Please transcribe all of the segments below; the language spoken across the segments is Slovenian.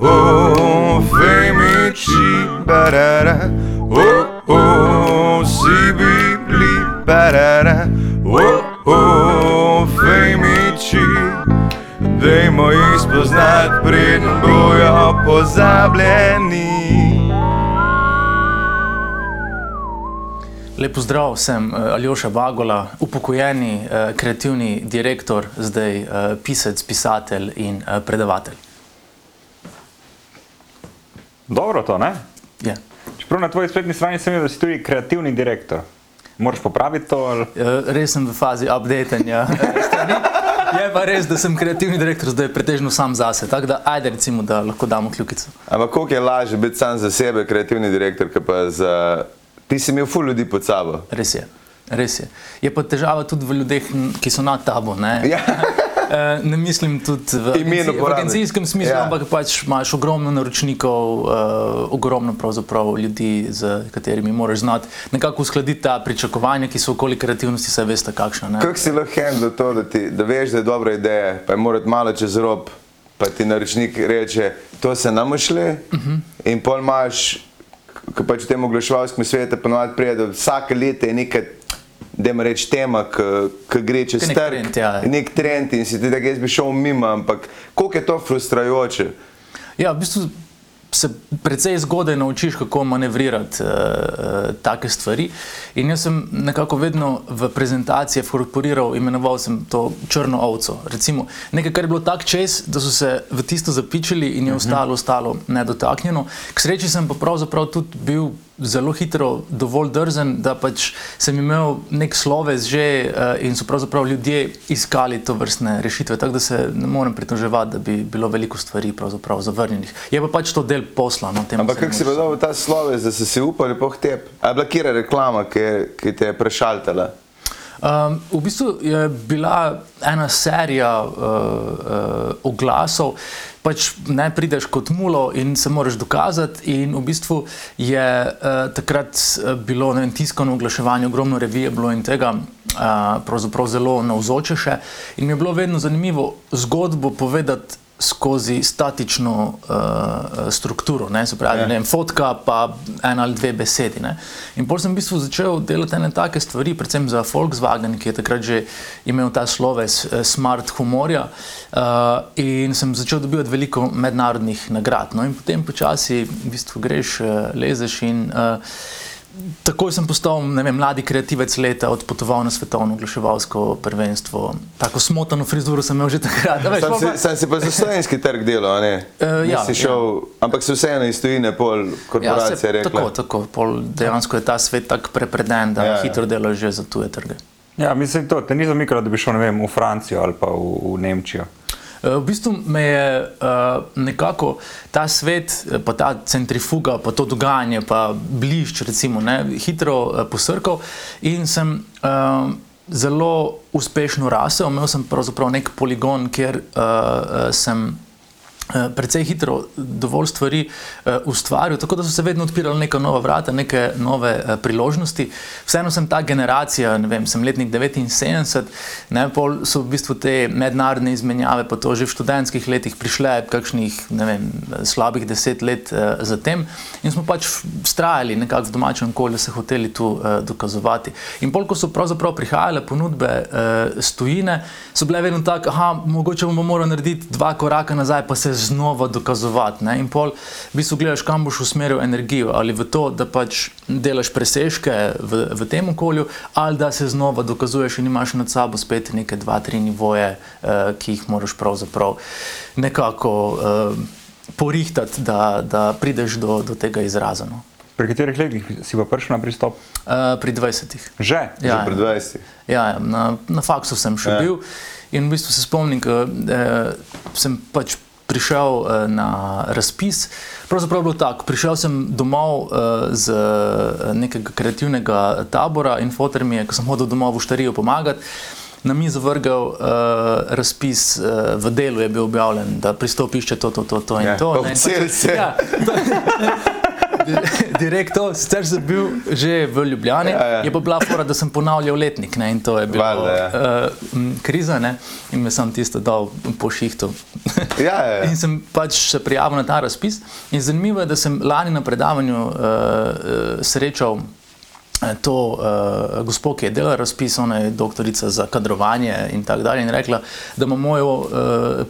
oh, femici, barara, oh, oh, si bibli, barara, oh, oh, femici. Dajmo jih spoznati, preden bojo pozabljeni. Lepo zdrav, sem uh, Aljoša Bagola, upokojeni uh, kreativni direktor, zdaj uh, pisec, pisatelj in predavatelj. Dobro to, ne? Je. Čeprav na tvoji spletni strani sem videl, da si tudi kreativni direktor. Moraš popraviti to? Ali? Uh, res sem v fazi updatanja. strani. Je pa res, da sem kreativni direktor, zdaj pretežno sam zase. Tako da, ajde, recimo, da lahko damo kljukico. Ampak koliko je lažje biti sam za sebe, kreativni direktor, kot pa za. Ti si imel ful ljudi pod sabo. Res je. Res je. je pa težava tudi v ljudeh, ki so nad tabo. Ne, Ja. Eh, ne mislim tudi v, agenci, v agencijskem smislu, Ja. ampak pač imaš ogromno naročnikov, uh, ogromno ljudi, z katerimi moraš znati nekako uskladiti ta pričakovanja, ki so okoli kreativnosti, saj veste, kakšna. ne. Kako si lahko handle to, da, ti, da veš, da je dobra ideja, pa je morat malo čez rob, pa ti naročnik reče, to se nam šle uh -huh. in pol imaš, ki pač v tem oglaševalskem svetu ponovadi pride, da vsake leto je nekaj, da ima reči tema, ki gre čez nek trg, trend, ja. nek trend in si ti tako, jaz bi šel mimo, ampak koliko je to frustrajoče. Ja, v bistvu se precej zgodaj naučiš, kako manevrirati uh, take stvari. In jaz sem nekako vedno v prezentacije inkorporiral, imenoval sem to črno ovco. Recimo, nekaj, kar je bilo tako čez, da so se v tisto zapičili in je ostalo, ostalo nedotaknjeno. K sreči sem pa pravzaprav tudi bil zelo hitro dovolj drzen, da pač sem imel nek sloves že uh, in so pravzaprav ljudje iskali to vrstne rešitve. Tako da se ne morem pritoževati, da bi bilo veliko stvari pravzaprav zavrnjenih. Je pa pač to del posla. No, Ampak kako si pa dobil ta sloves, da si si upal po tep? A je bila kera reklama, ki, je- ki te je prešaltala? Um, v bistvu je bila ena serija uh, uh, oglasov, pač ne prideš kot mulo in se moraš dokazati. In v bistvu je uh, takrat bilo vem, tiskano oglaševanje, ogromno revije bilo in tega. Uh, pravzaprav zelo navzoče še. In mi je bilo vedno zanimivo zgodbo povedati skozi statično uh, strukturo, ne, se pravi, Ja. ne vem, fotka, pa ena ali dve besedi. Ne. In potem sem v bistvu začel delati ene take stvari, predvsem za Volkswagen, ki je takrat že imel ta sloves eh, smart humorja. Uh, in sem začel dobivati veliko mednarodnih nagrad. No, in potem počasi v bistvu greš, lezeš in. Uh, Takoj sem postal ne vem, mladi kreativec leta, odpotoval na svetovno oglaševalsko prvenstvo. Tako smotano frizuro sem imel že takrat. veš, Sam pol si, pa- sam si pa za slovenski trg delal, a ne? Eh, ja, Nisi šel, ampak se vseeno iz tujine pol korporacije se- rekla. Tako, tako. Pol dejansko je ta svet tako prepreden, da Ja, ja, ja. hitro delaš že za tuje trge. Ja, mislim, to, te ni zamikalo, da bi šel ne vem, v Francijo ali pa v, v Nemčijo. Eh, V bistvu me je uh, nekako ta svet, eh, pa ta centrifuga, pa to dogajanje, pa blišč, recimo, ne, hitro uh, posrkal in sem uh, zelo uspešno rasel. Imel sem pravzaprav nek poligon, kjer uh, sem. Eh, Precej hitro dovolj stvari uh, ustvaril, tako da so se vedno odpirala neka nova vrata, neke nove uh, priložnosti. Vseeno sem ta generacija, ne vem, sem letnik 79, ne, pol so v bistvu te mednarodne izmenjave, pa to že v študentskih letih prišle, kakšnih, ne vem, slabih deset let zatem in smo pač vztrajali nekako v domačem okolju, se hoteli tu dokazovati. In pol, ko so pravzaprav prihajale ponudbe z tujine, so bile vedno tako, aha, mogoče bomo morali narediti dva koraka nazaj, pa se znova dokazovati. Ne? In pol v bistvu gledaš, kam boš usmeril energijo, ali v to, da pač delaš presežke v, v tem okolju, ali da se znova dokazuješ in imaš nad sabo spet neke dva, tri nivoje, uh, ki jih moraš pravzaprav nekako uh, porihtati, da, da prideš do, do tega izraza. No. Pri katerih letih si pa prišel na pristop? Uh, pri 20. Že? Že Ja, pred 20. Ja, ja, na, na faksu sem še Ja. ja. bil in v bistvu se spomnim, da eh, sem pač prišel eh, na razpis. Pravzaprav je bilo tako, prišel sem domov eh, z eh, nekega kreativnega tabora in fotor mi je, ko sem hodil domov v Štarijo pomagati. Na mizo vrgel uh, razpis, uh, v delu je bil objavljen, da pristopiš če to, to, to, to in Ja, to. pa ne, vcel pač-. Ja, to, v direktor, sicer sem bil že v Ljubljani, Ja, ja. je pa bila fora, da sem ponavljal letnik ne, in to je bilo Valjda, ja. uh, kriza ne, in me sem tisto dal po šihtu. Ja, ja, ja. In sem pač se prijavil na ta razpis. In zanimivo je, da sem lani na predavanju uh, uh, srečal to uh, gospod, ki je delala razpis, ona je doktorica za kadrovanje in tako dalje. In rekla, da ima mojo uh,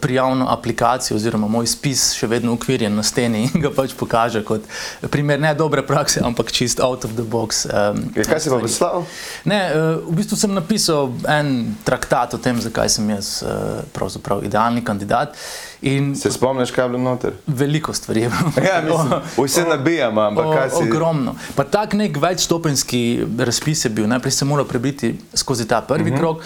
prijavno aplikacijo oziroma moj spis še vedno ukvirjen na steni in ga pač pokaže kot primer ne dobre prakse, ampak čist out of the box. Um, Ja, Kaj si pa poslal? Ne, uh, v bistvu sem napisal en traktat o tem, zakaj sem jaz uh, pravzaprav idealni kandidat. In Se spomniš, kaj je bilo noter? veliko stvari je bilo. Ja, mislim, vse nabijamo, ampak kaj O, si. ogromno. Pa tak nek večstopenski razpis je bil. Najprej sem moral prebiti skozi ta prvi uh -huh. krog.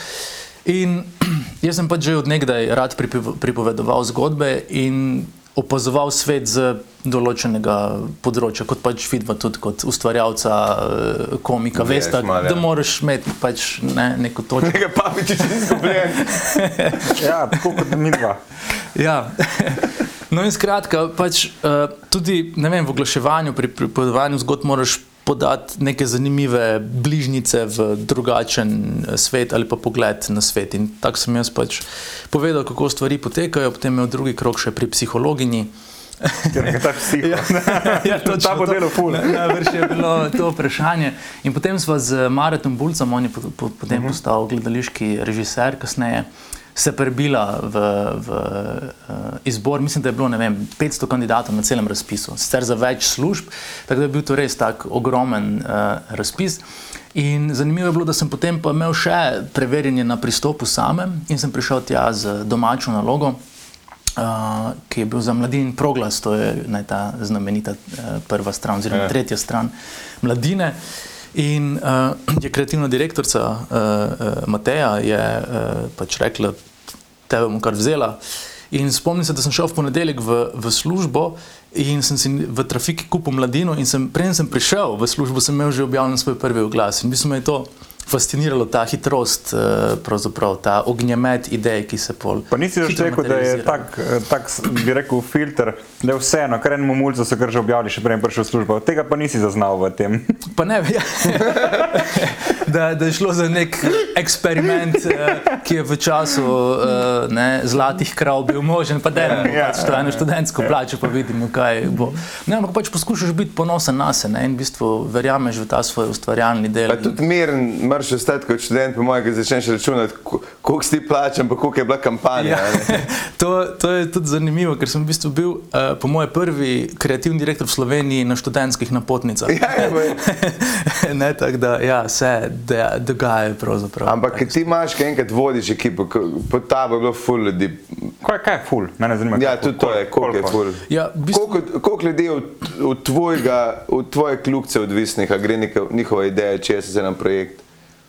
In jaz sem pač že odnegdaj rad pripovedoval zgodbe in opazoval svet z določenega področja, kot pač vidva tudi kot ustvarjalca, eh, komika. Veš Veste, malo, ja. da moraš imeti pač ne, neko točko. Nekaj če si izgubljen. Ja, tako kot mi dva. Ja. No, in skratka, pač, uh, tudi ne vem, v oglaševanju, pri pripovedovanju zgodb, moraš podati neke zanimive bližnjice v drugačen eh, svet ali pa pogled na svet. In tako sem jaz pač povedal, kako stvari potekajo, potem je drugi krok še pri psihologinji. Ker je ta psih. ja, Ta bo delal ful. Najbrž je bilo to vprašanje. In potem smo z Maretom Bulcem, on je po, po, potem uh -huh. postal gledališki režiser, kasneje se prebila v, v uh, izbor. Mislim, da je bilo vem, 500 kandidatov na celem razpisu, sicer za več služb, tako da je bil to res tak ogromen uh, razpis. In zanimivo je bilo, da sem potem pa imel še preverjanje na pristopu samem in sem prišel tja z domačo nalogo. Uh, ki je bil za mladin proglas, to je ne, ta znamenita uh, prva stran, oziroma Ja. tretja stran mladine. In uh, je kreativna direktorica uh, uh, Mateja je uh, pač rekla, tebe bom kar vzela. In spomnim se, da sem šel v ponedeljek v, v službo in sem si v trafiki kupil mladino. In sem, preden sem prišel v službo, sem imel že objavljen svoj prvi oglas. In bistvu me je to fasciniralo, ta hitrost, pravzaprav ta ognjemet idej, ki se pol. Pa nisi hitro rekel, da je tak, eh, tak, bi rekel, filter, da je vseeno, kar enemu mulcu so kar že objavili, še prej je prišel v službo. Tega pa nisi zaznal v tem. Pa ne, ja. da, da je šlo za nek eksperiment, eh, ki je v času eh, ne, zlatih krav bil možen, pa da ne Ja, pač to eno študentsko plačo, pa vidimo, kaj bo. Ne, ampak pač poskušaš biti ponosen na sebe in v bistvu verjameš v ta svoj ustvarjalni del. Pa tudi miren, moraš ostati kot študent, po mojem, ki začneš računati, ko- koliko si ti plačam, pa koliko je bila kampanja. Ja, to, to je tudi zanimivo, ker sem v bistvu bil, uh, po mojem, prvi kreativni direktor v Sloveniji na študentskih napotnicah. Ja, ja, bej. ne, tako da ja, se de- dogaja. Ampak ti imaš, ki enkrat vodiš ekipo, pod tabo je bilo ful ljudi. Kaj, kaj je ful? Mene zanima. Ja, tudi to je, koliko je ful. Ja, Koliko, koliko ljudi je od, od, tvojega, od tvoje kljubce odvisnih, a gre njihova ideja, če se na projekt?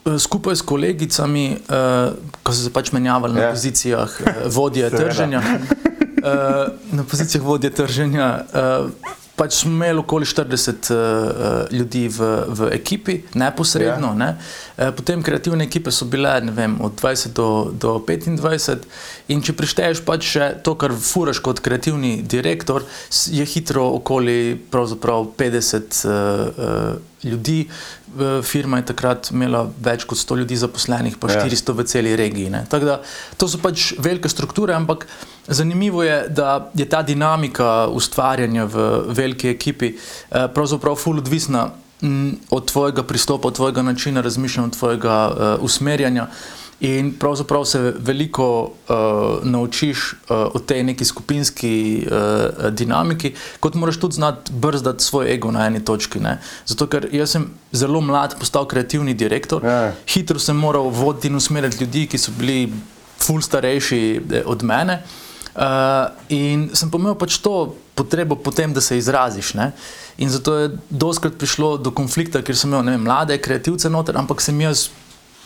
Eh, Skupaj s kolegicami, uh, ko so se pač menjavali na Ja. pozicijah uh, vodje Seveda. trženja, uh, na pozicijah vodje trženja, uh, pač smo imeli okoli 40 uh, ljudi v, v ekipi, neposredno. Ja. Ne? Uh, potem kreativne ekipe so bile vem, od 20 do, do 25, in če prišteješ pač še to, kar furaš kot kreativni direktor, je hitro okoli pravzaprav 50 uh, uh, ljudi. Firma je takrat imela več kot 100 ljudi zaposlenih, pa Ja. 400 v celi regiji. ne. Tako da To so pač velike strukture, ampak zanimivo je, da je ta dinamika ustvarjanja v veliki ekipi eh, pravzaprav ful odvisna mm, od tvojega pristopa, od tvojega načina razmišljanja, od tvojega uh, usmerjanja. In pravzaprav se veliko uh, naučiš uh, o tej neki skupinski uh, dinamiki, kot moraš tudi znati brzdati svoj ego na eni točki. Ne? Zato, ker jaz sem zelo mlad postal kreativni direktor, Ja. hitro sem moral voditi in usmerjati ljudi, ki so bili ful starejši eh, od mene. Uh, in sem imel pač to potrebo potem, da se izraziš. Ne? In zato je doskrat prišlo do konflikta, ker sem imel vem, mlade kreativce noter, ampak sem jaz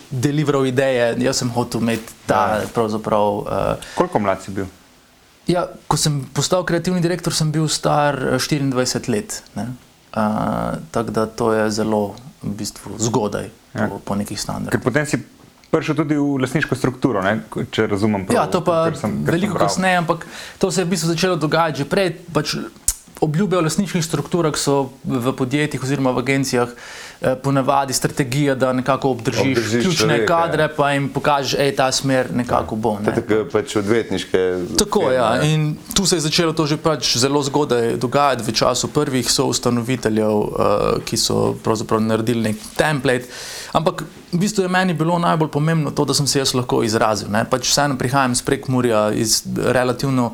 deliveral ideje, jaz sem hotel imeti ta. Uh, Koliko mlad si bil? ja, ko sem postal kreativni direktor, sem bil star eh, 24 let. ne. Uh, tako da to je zelo v bistvu, zgodaj Ja. po, po nekih Ker standardih. potem si prišel tudi v lasniško strukturo, ne? če razumem prav. Ja, to pa ker sem- ker veliko kasneje, ampak to se je v bistvu začelo dogajati že prej. Pač obljube o lasničnih strukturah so v podjetjih oziroma v agencijah eh, ponavadi strategija, da nekako obdržiš, Obdržiš ključne človeka, kadre, ja. pa jim pokažeš, da ta smer nekako bo. Ne. je tako pač odvetniške. Tako firme, ja. In tu se je začelo to že pač zelo zgodaj dogajati v času prvih soustanoviteljev, uh, ki so pravzaprav naredili nek template. Ampak v bistvu je meni bilo najbolj pomembno to, da sem se jaz lahko izrazil. Ne. Pač vseeno prihajam iz Prekmurja, iz relativno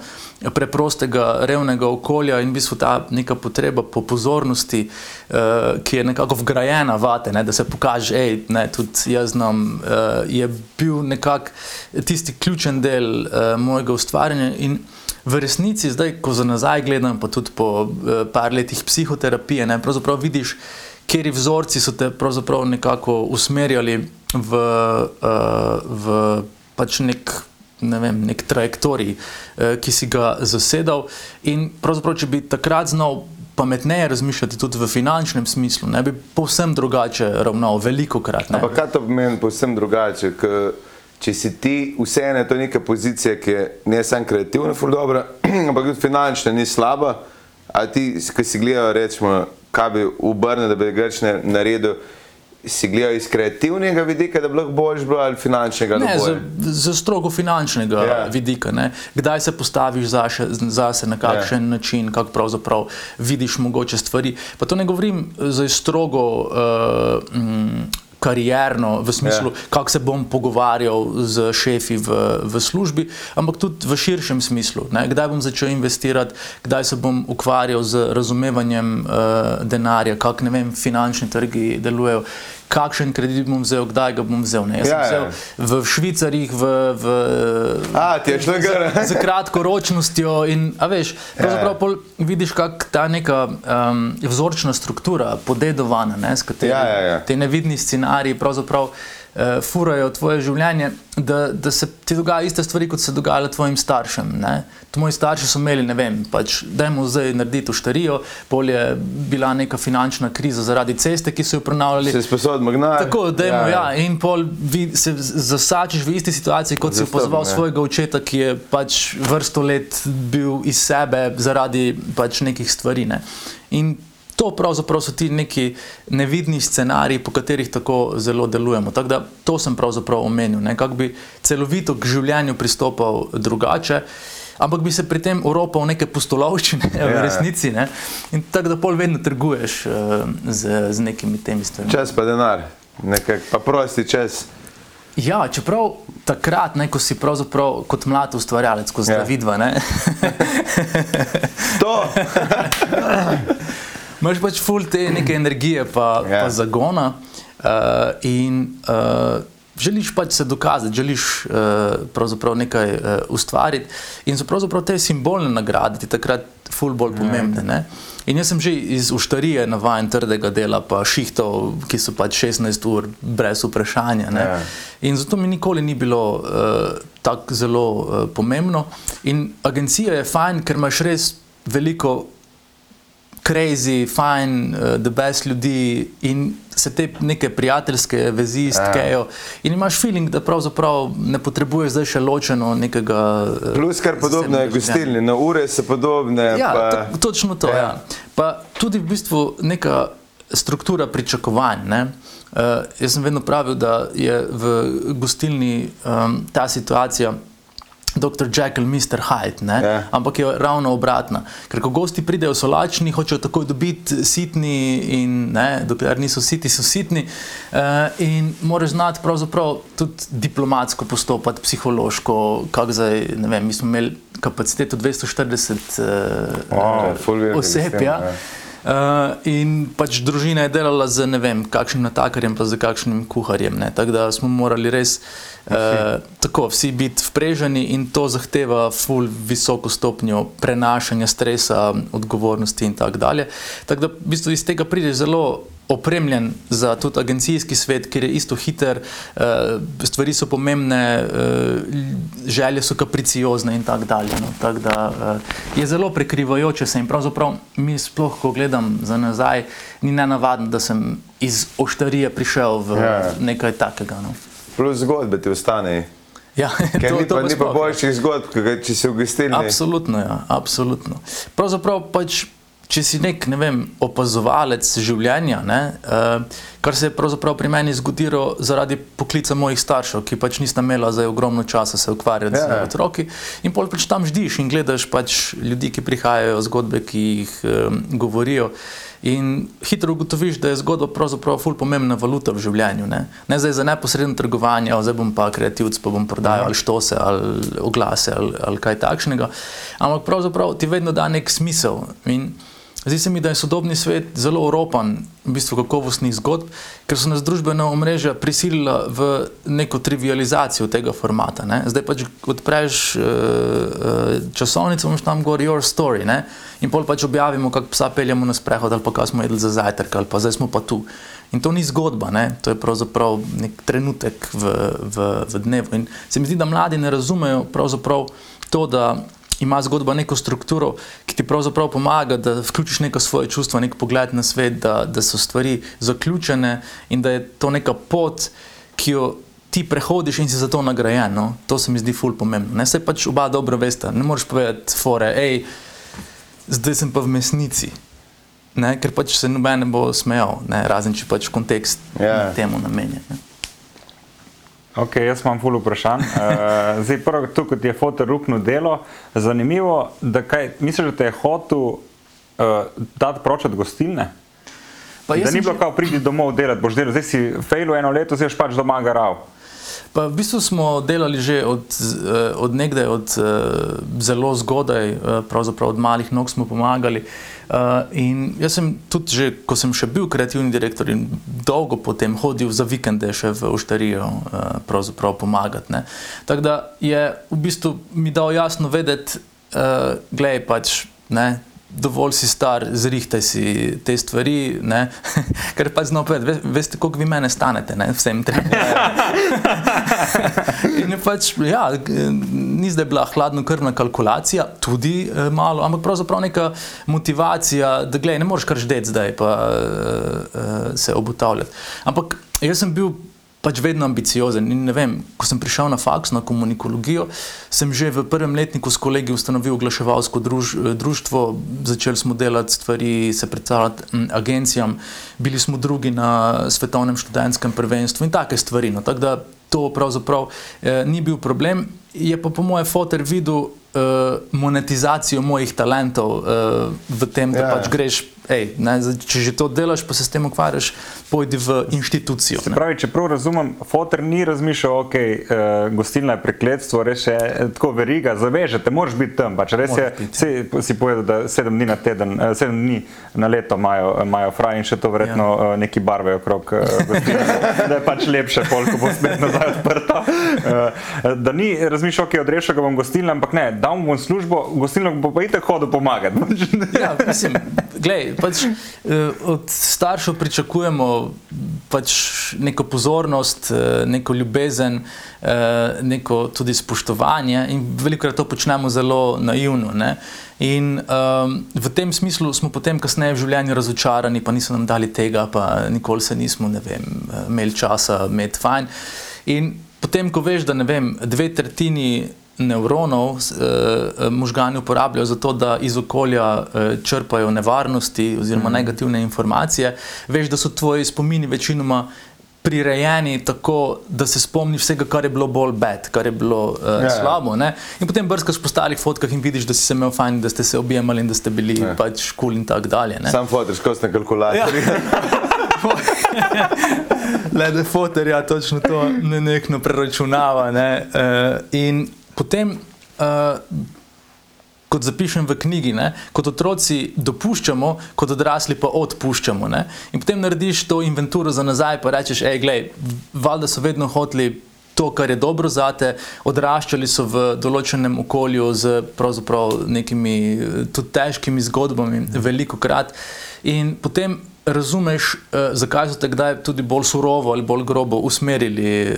preprostega, revnega okolja in v bistvu ta neka potreba po pozornosti, uh, ki je nekako vgrajena vate, ne, da se pokaže, da tudi jaz znam, uh, je bil nekako tisti ključen del uh, mojega ustvarjanja. In v resnici, zdaj, ko za nazaj gledam, pa tudi po uh, par letih psihoterapije, ne, pravzaprav vidiš, kje vzorci so te pravzaprav nekako usmerjali v, uh, v pač nek ne vem, nek trajektorij, eh, ki si ga zasedal. In pravzaprav, če bi takrat znal pametneje razmišljati tudi v finančnem smislu, ne bi povsem drugače ravnal, veliko krat. Ampak kaj to pomeni povsem drugače? Če si ti vseeno je to neka pozicija, ki je ne samo kreativna, dobra, ampak tudi finančna, ni slaba, a ti, ki si gledal, rečemo, kaj bi obrnil, da bi grč ne- naredil, si gledal iz kreativnega vidika, da bi lahko boljš bilo ali finančnega? Ne, bolj? z, z strogo finančnega Ja. yeah. vidika. Ne? Kdaj se postaviš zase, zase na kakšen Ja. yeah. način, kako pravzaprav vidiš mogoče stvari. Pa to ne govorim zdaj strogo. Uh, mm, Karierno, v smislu, Ja. yeah. kako se bom pogovarjal z šefi v, v službi, ampak tudi v širšem smislu. Ne? Kdaj bom začel investirati, kdaj se bom ukvarjal z razumevanjem uh, denarja, kako ne vem, finančni trgi delujejo, kakšen kredit bom vzel, kdaj ga bom vzel. Ne? Jaz Ja, sem vzel ja. v Švicarjih, v, v, A, ti je šlo gor. z kratkoročnostjo. In, a veš, pravzaprav pol vidiš, kako ta neka um, vzorčna struktura, podedovana, ne, s katero Ja, ja, ja. ti nevidni scenariji pravzaprav uh, furajo tvoje življenje, da, da se ti dogajajo iste stvari, kot se dogajale tvojim staršem. Ne. To Moji starši so imeli, ne vem, pač, dajmo zdaj narediti uštarijo, pol je bila neka finančna kriza zaradi ceste, ki so jo prenavljali. Se sposod magnar. Tako, da ja, ja, in pol vi, se zasačiš v isti situaciji, kot si Zasebno, pozval ja. svojega očeta, ki je pač vrsto let bil iz sebe zaradi pač nekih stvari. Ne. In to pravzaprav so ti neki nevidni scenariji, po katerih tako zelo delujemo. Tako da to sem pravzaprav omenil, kako bi celovito k življenju pristopal drugače. Ampak bi se pri tem oropal neke pustolovščine ja, v Ja. resnici. Ne? In tako da pol vedno trguješ uh, z, z nekimi temi stvarmi. Čas pa denar, nekak pa prosti čas. Ja, čeprav takrat, ne, ko si pravzaprav kot mlad ustvarjalec, kot zdaj Ja. ja. vidva, To! Imaš pač full te neke energije, pa, Ja. ja. pa zagona uh, in uh, želiš pač se dokazati, želiš uh, nekaj uh, ustvariti in so pravzaprav te simbolne nagrade ti takrat full bolj pomembne. Ne. In jaz sem že iz uštarije navaden trdega dela, pa šihtov, ki so pač 16 ur brez vprašanja. ne. Ja. In zato mi nikoli ni bilo uh, tako zelo uh, pomembno. In agencija je fajn, ker imaš res veliko crazy, fajn, uh, the best ljudi in se te neke prijateljske vezi stkejo. In imaš feeling, da pravzaprav ne potrebuješ zdaj še ločeno nekega. uh, Plus kar podobno je gostilni, na ure so podobne. Ja, pa... to, točno to. Ja. Ja. Pa tudi v bistvu neka struktura pričakovanj. Ne? Uh, jaz sem vedno pravil, da je v gostilni um, ta situacija. Dr. Jekyll, Mr. Hyde, ne? Ja. ampak je ravno obratna. Ker ko gosti pridejo, so lačni, hočejo takoj dobiti sitni, in ne, dokler niso siti, so sitni. Uh, in moraš znati pravzaprav tudi diplomatsko postopati, psihološko. kako Zdaj, ne vem, mi smo imeli kapaciteto 240 uh, Wow, velik oseb. sistem, Ja. ja. Uh, in pač družina je delala z ne vem, kakšnim natakarjem, pa z kakšnim kuharjem. ne. Tako da smo morali res uh, tako vsi biti vpreženi in to zahteva ful visoko stopnjo prenašanja stresa, odgovornosti in tako dalje. Tako da v bistvu iz tega prideš zelo opremljen za tudi agencijski svet, kjer je isto hiter, uh, stvari so pomembne, uh, želje so kapriciozne in tako dalje. No. Tako da uh, je zelo prekrivajoče se in pravzaprav mi sploh, ko gledam za nazaj, ni nenavadno, da sem iz oštarije prišel v Ja. ja. nekaj takega. No. Plus zgodbe ti ostanejo. Ja, Ker to- ni to pa, ni pa boljših zgodb, če si v gostilni. Absolutno, ja, absolutno. Pravzaprav pač če si nek ne vem, opazovalec življenja, ne, uh, kar se je pravzaprav pri meni zgodilo zaradi poklica mojih staršev, ki pač nista imela za ogromno časa se ukvarjati Ja, ja. z otroki. In pol pač tam ždiš in gledaš pač ljudi, ki prihajajo, zgodbe, ki jih um, govorijo. In hitro ugotoviš, da je zgodba pravzaprav ful pomembna valuta v življenju. Ne, ne zdaj za neposredno trgovanje, "O, zdaj bom pa kreativc, pa bom prodajal ali štose ali oglase ali, ali kaj takšnega. Ampak pravzaprav ti vedno da nek smisel. In Zdi se mi, da je sodobni svet zelo oropan v bistvu kakovostnih zgodb, ker so nas družbena omrežja prisilila v neko trivializacijo tega formata. Ne? Zdaj pač odpreš uh, časovnico, imaš tam gor your story ne? in pol pač objavimo, kako psa peljemo na sprehod ali pa kaj smo jedli za zajtrk ali pa zdaj smo pa tu. In to ni zgodba, ne? to je pravzaprav nek trenutek v, v, v dnevu. In se mi zdi, da mladi ne razumejo pravzaprav to, da ima zgodba neko strukturo, ki ti pravzaprav pomaga, da vključiš neko svoje čustvo, nek pogled na svet, da, da so stvari zaključene in da je to neka pot, ki jo ti prehodiš in si za to nagrajen. No? To se mi zdi ful pomembno. Ne se pač oba dobro veste, ne moreš povedati, fore, hej, zdaj sem pa v mesnici. Ne, ker pač se noben ne bo smejal, ne, razen če pač kontekst Ja. temu namenjen. ne. Ok, jaz imam ful vprašanj. Uh, zdaj, prvo, tu kot je fotor rupno delo, zanimivo, da kaj, misliš, da te je hotel uh, dati proč od gostilne? Pa Da ni bilo že- kao pridi domov delati, boš delal, zdaj si fejlu eno leto, zdaj si pač doma garal. Pa v bistvu smo delali že od, eh, od nekdaj, od eh, zelo zgodaj, eh, pravzaprav od malih nog smo pomagali. In jaz sem tudi, že, ko sem še bil kreativni direktor in dolgo potem hodil za vikende še v Oštarijo pravzaprav pomagati. ne. Tako da je v bistvu mi dal jasno vedeti, glej pač, ne, dovolj si star, zrihtaj si te stvari, ne, ker pač znamo povedati, ve, veste, koliko vi mene stanete, ne, vsem trem. In je pač, ja, ni zdaj bila hladnokrvna kalkulacija, tudi eh, malo, ampak pravzaprav neka motivacija, da gledaj, ne moreš kar ždeti zdaj pa eh, eh, se obotavljati. Ampak jaz sem bil pač vedno ambiciozen. In ne vem, ko sem prišel na faks, na komunikologijo, sem že v prvem letniku s kolegi ustanovil oglaševalsko druž, društvo, začeli smo delati stvari, se predstavljati m, agencijam, bili smo drugi na svetovnem študentskem prvenstvu in take stvari. No, tako da to pravzaprav eh, ni bil problem. Je pa po mojem fotor videl eh, monetizacijo mojih talentov eh, v tem, da Ja. pač greš, ej, ne, če že to delaš, pa se s tem ukvarjaš, pojdi v inštitucijo. Se pravi, če prav razumem, fotor ni razmišljal, ok, uh, gostilna je prekletstvo, res je eh, tako veriga, zavežete, moraš biti tam. Pač res je, biti, se, si povedal, da sedem dni na teden, uh, sedem dni na leto imajo, imajo fraj in še to verjetno ja. uh, neki barve okrog uh, gostilne, da je pač lepše, pol, ko bo spet nazaj odprto. Uh, da ni razmišljal, ok, odrešil ga bom gostilno, ampak ne, dal mu bom službo, gostilno bo pa itek hodil pomagati. Ja, mislim, glej, pač, eh, od staršev pričakujemo pač neko pozornost, eh, neko ljubezen, eh, neko tudi spoštovanje, in veliko to počnemo zelo naivno. Ne? In um, v tem smislu smo potem, kasneje v življenju, razočarani, pa niso nam dali tega, pa nikoli se nismo ne vem, imeli časa, imeti fajn. In potem, ko veš, da ne vem, dve tretjini nevronov eh, možgani uporabljajo za to, da iz okolja eh, črpajo nevarnosti oziroma mm. negativne informacije, veš, da so tvoji spomini večinoma prirejeni tako, da se spomniš vsega, kar je bilo bolj bed, kar je bilo uh, Ja, ja, ja. slabo. Ne? In potem brskaš po starih fotkah in vidiš, da si se imel fajn, da ste se objemali in da ste bili Ja. ja. pač kul cool in tako dalje. ne. Sam fotor, skozi na kalkulatorju. Ja. Le da fotor ja točno to nenehno preračunava. Ne? Uh, in potem, uh, kot zapišem v knjigi, ne? kot otroci dopuščamo, kot odrasli pa odpuščamo. Ne? In potem narediš to inventuro za nazaj, pa rečeš, hej, glej, valjda so vedno hoteli. To, kar je dobro za te, odraščali so v določenem okolju z nekimi eh, tudi težkimi zgodbami, veliko krat. In potem razumeš, eh, zakaj so te kdaj tudi bolj surovo ali bolj grobo usmerili eh,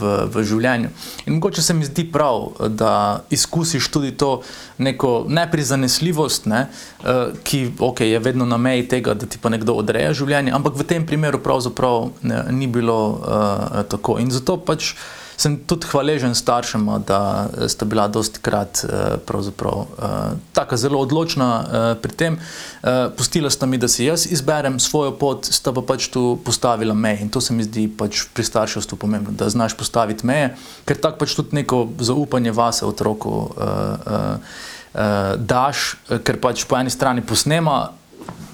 v, v življenju. In mogoče se mi zdi prav, da izkusiš tudi to neko neprizanesljivost, ne, eh, ki okay, je vedno na meji tega, da ti pa nekdo odreja življenje, ampak v tem primeru pravzaprav ne, ni bilo eh, tako. In zato pač sem tudi hvaležen staršema, da sta bila dosti krat pravzaprav tako zelo odločna pri tem. Pustila sta mi, da si jaz izberem svojo pot, sta pa pač tu postavila meje in to se mi zdi pač pri starševstvu pomembno, da znaš postaviti meje, ker tako pač tudi neko zaupanje vase otroku daš, ker pač po eni strani posnema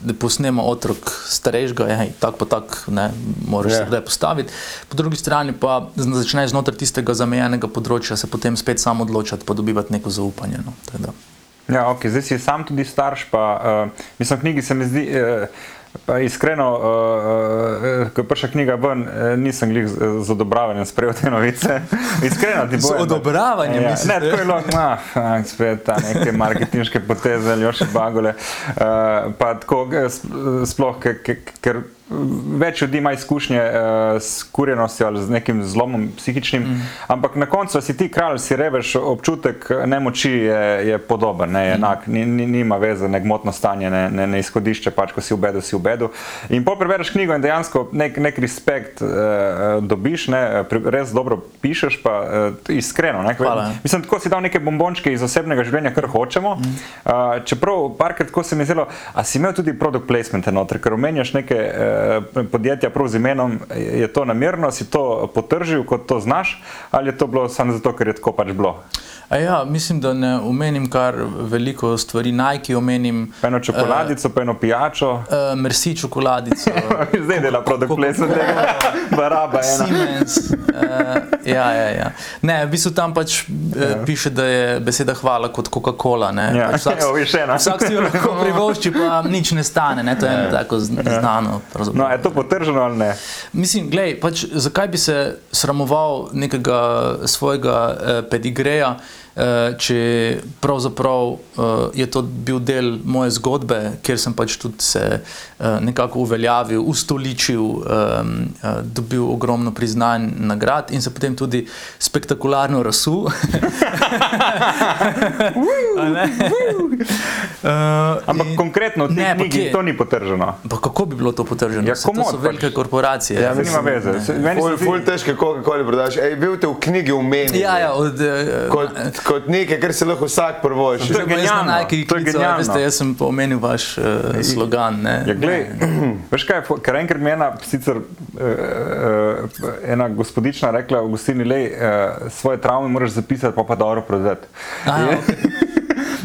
da posnemo otrok starejšega, ja, tako pa tako, ne, moraš yeah. se ja. postaviti. Po drugi strani pa začneš znotraj tistega zamejenega področja se potem spet sam odločati, pa dobivati neko zaupanje. No, ja, ok, zdaj si sam tudi starš, pa uh, mislim, v knjigi se mi zdi. Uh, Pa iskreno, uh, uh, ko je prišla knjiga ven, nisem jih z odobravanjem sprejel te novice. Iskreno, ti bo. Z odobravanjem, ja. Ne, tako je bilo, ah, spet ta neke marketinške poteze ali još bagole. Uh, pa tako, sploh, ker več ljudi ima izkušnje uh, s kurjenostjo ali z nekim zlomom psihičnim, mm. ampak na koncu si ti kralj, si reveš, občutek nemoči je, je podoben, ne, je mm. enak, ni, ni, nima veze, ne gmotno stanje, ne, ne, ne izhodišče, pač ko si v bedu, si v bedu. In po prebereš knjigo in dejansko nek, nek respekt uh, dobiš, ne, res dobro pišeš, pa uh, iskreno. Ne, Hvala. Mislim, tako si dal neke bombončke iz osebnega življenja, kar hočemo. Mm. Uh, čeprav parkrat, ko se mi zelo, a si imel tudi produkt placement enotre, ker omenjaš neke uh, Eh, podjetja prav z imenom, je to namerno, si to potržil, kot to znaš, ali je to bilo samo zato, ker je tako pač bilo? Ja, mislim, da ne omenim kar veliko stvari. Nike omenim. Eno čokoladico, uh, pa eno pijačo. Uh, merci čokoladico. Zdaj dela produkt tega. Baraba ena. Siemens. Uh, ja, ja, ja. Ne, v bistvu tam pač ja. piše, da je beseda hvala kot Coca-Cola. Ja, pač vsak, Evo, vsak si jo lahko privošči, pa nič ne stane. Ne? To je ja. tako znano. No, je to potrženo ali ne? Mislim, gledaj, pač, zakaj bi se sramoval nekega svojega eh, pedigreja? Eh, če pravzaprav uh, je to bil del moje zgodbe, kjer sem pač tudi se uh, nekako uveljavil, ustoličil, um, uh, dobil ogromno priznanj, nagrad in se potem tudi spektakularno rasul. uh, Ampak in, konkretno, ne, knjigi, to ni potrženo. Pa kako bi bilo to potrženo? Ja, to so velike pač. korporacije. Ja, nima veze. Je zelo težko, kako koli prodaš. Ej, bil te v knjigi umeni. Ja, ja, od, uh, kot, kot nekaj, kar se lahko vsak prvoši. To je genialno. To je genialno. Veste, jaz sem pomenil vaš uh, slogan. Ja, glej, veš kaj, ker enkrat mi je ena, sicer, uh, uh, ena gospodična rekla v gostini, lej, uh, svoje travme moraš zapisati, pa pa dobro prodati.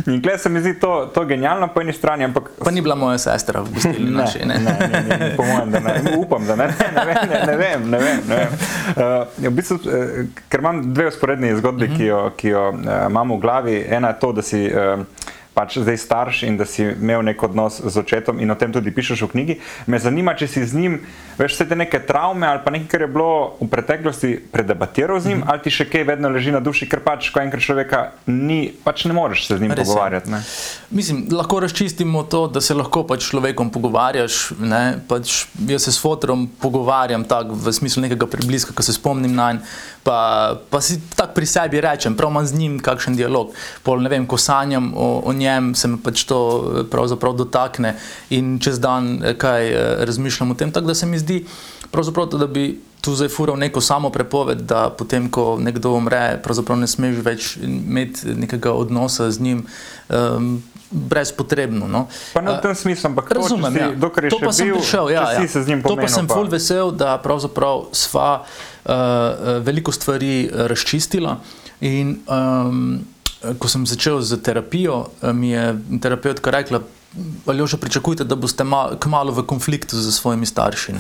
In klej se mi zdi to, to genialno po eni strani. Ampak... Pa ni bila moja sestra v gostini ne, naši. Ne, ne, ne, ne, ne, po mojem, da ne. Upam, da ne. Ne, ne, ne, ne vem. Ne vem, ne vem. Uh, v bistvu, uh, ker imam dve usporedni zgodbi, uh -huh. ki jo, ki jo uh, imam v glavi. Ena je to, da si. Uh, pač zdaj starš in da si imel nek odnos z očetom in o tem tudi pišeš v knjigi. Me zanima, če si z njim, veš, vse te neke travme ali pa nekaj, kar je bilo v preteklosti predebatiral z njim, mm -hmm. ali ti še kaj vedno leži na duši, ker pač, ko enkrat človeka ni, pač ne moreš se z njim Res pogovarjati. Ne? Mislim, lahko razčistimo to, da se lahko pač človekom pogovarjaš. Pač jaz se s fotorom pogovarjam tako v smislu nekega prebliska, ko se spomnim na njega pa, pa si tako pri sebi rečem, prav imam z njim kakšen dialog. Pol, vem, ko sanjam o, o njem, se me pač to eh, pravzaprav dotakne in čez dan eh, kaj eh, razmišljam o tem. Tako da se mi zdi, da bi tu zdaj fural neko samo prepoved, da potem, ko nekdo umre, pravzaprav ne smeš več imeti nekega odnosa z njim. Um, Brezpotrebno. No. Pa ne v tem smislu, ampak razumem, to, ja. dokler je to pa sem bil, prišel. Ja, ja. To pa sem full vesel, da pravzaprav sva uh, veliko stvari razčistila. In um, ko sem začel z terapijo, mi je terapeutka rekla, ali že pričakujete, da boste kmalo v konfliktu z svojimi starši.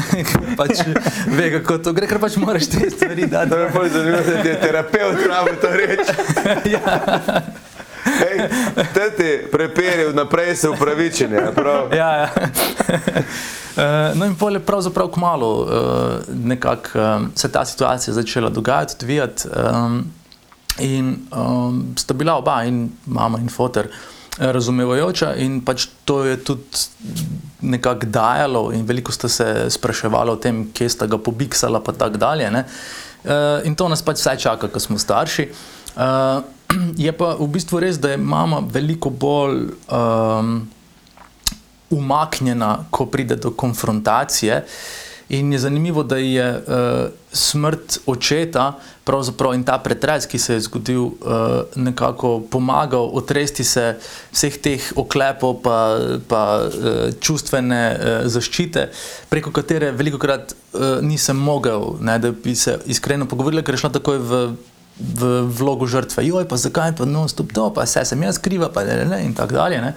pač, ve, kako to gre, ker pač moraš te stvari dati. To je bolj zanimivo, da ti je terapeut pravi to reči. ja. Te ti preperi vnaprej se upravičenje. Ja, ja. Uh, no, in pol je pravzaprav kmalo nekako se ta situacija začela dogajati, odvijati. Um, in um, sta bila oba, in mama in fotor, razumevajoča, in pač to je tudi nekako dajalo, in veliko sta se spraševali o tem, kje sta ga pobiksala, pa tako dalje. Uh, in to nas pač vse čaka, ko smo starši. Uh, je pa v bistvu res, da je mama veliko bolj. Um, umaknjena, ko pride do konfrontacije. In je zanimivo, da je uh, smrt očeta in ta pretres, ki se je zgodil, uh, nekako pomagal otresti se vseh teh oklepov, pa, pa uh, čustvene uh, zaščite, preko katere veliko krat uh, nisem mogel, ne, da bi se iskreno pogovoril, ker je šlo takoj v v vlogo žrtve, joj, pa zakaj pa no, stop to, pa vse sem jaz kriva, pa ne, ne, in tako dalje.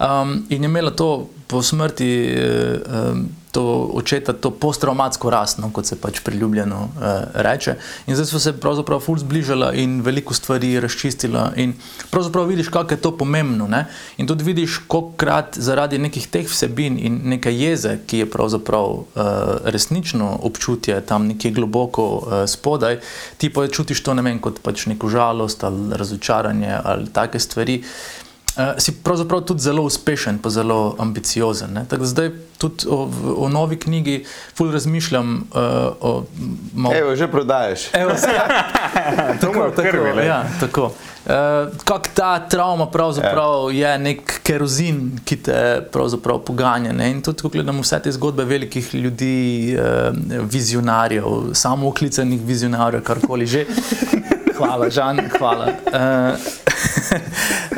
Um, in je imela to po smrti, um, to očeta, to posttraumatsko rast, no, kot se pač priljubljeno uh, reče. In zdaj smo se pravzaprav ful zbližala in veliko stvari razčistila. In pravzaprav vidiš, kako je to pomembno. Ne? In tudi vidiš, koliko krat zaradi nekih teh vsebin in neke jeze, ki je pravzaprav uh, resnično občutje tam nekje globoko uh, spodaj, ti pa čutiš to ne vem kot pač neko žalost ali razočaranje ali take stvari. Uh, si pravzaprav tudi zelo uspešen, pa zelo ambiciozen. Zdaj tudi o, o novi knjigi ful razmišljam. Uh, mal... Evo, že prodajes. tako, tako, ja, tako. Uh, Kako ta travma pravzaprav ja. je nek kerozin, ki te pravzaprav poganja. Ne? In tudi, ko gledamo vse te zgodbe velikih ljudi, uh, vizionarjev, samo oklicanih vizionarjev, karkoli že. Hvala, Žan, hvala. Uh,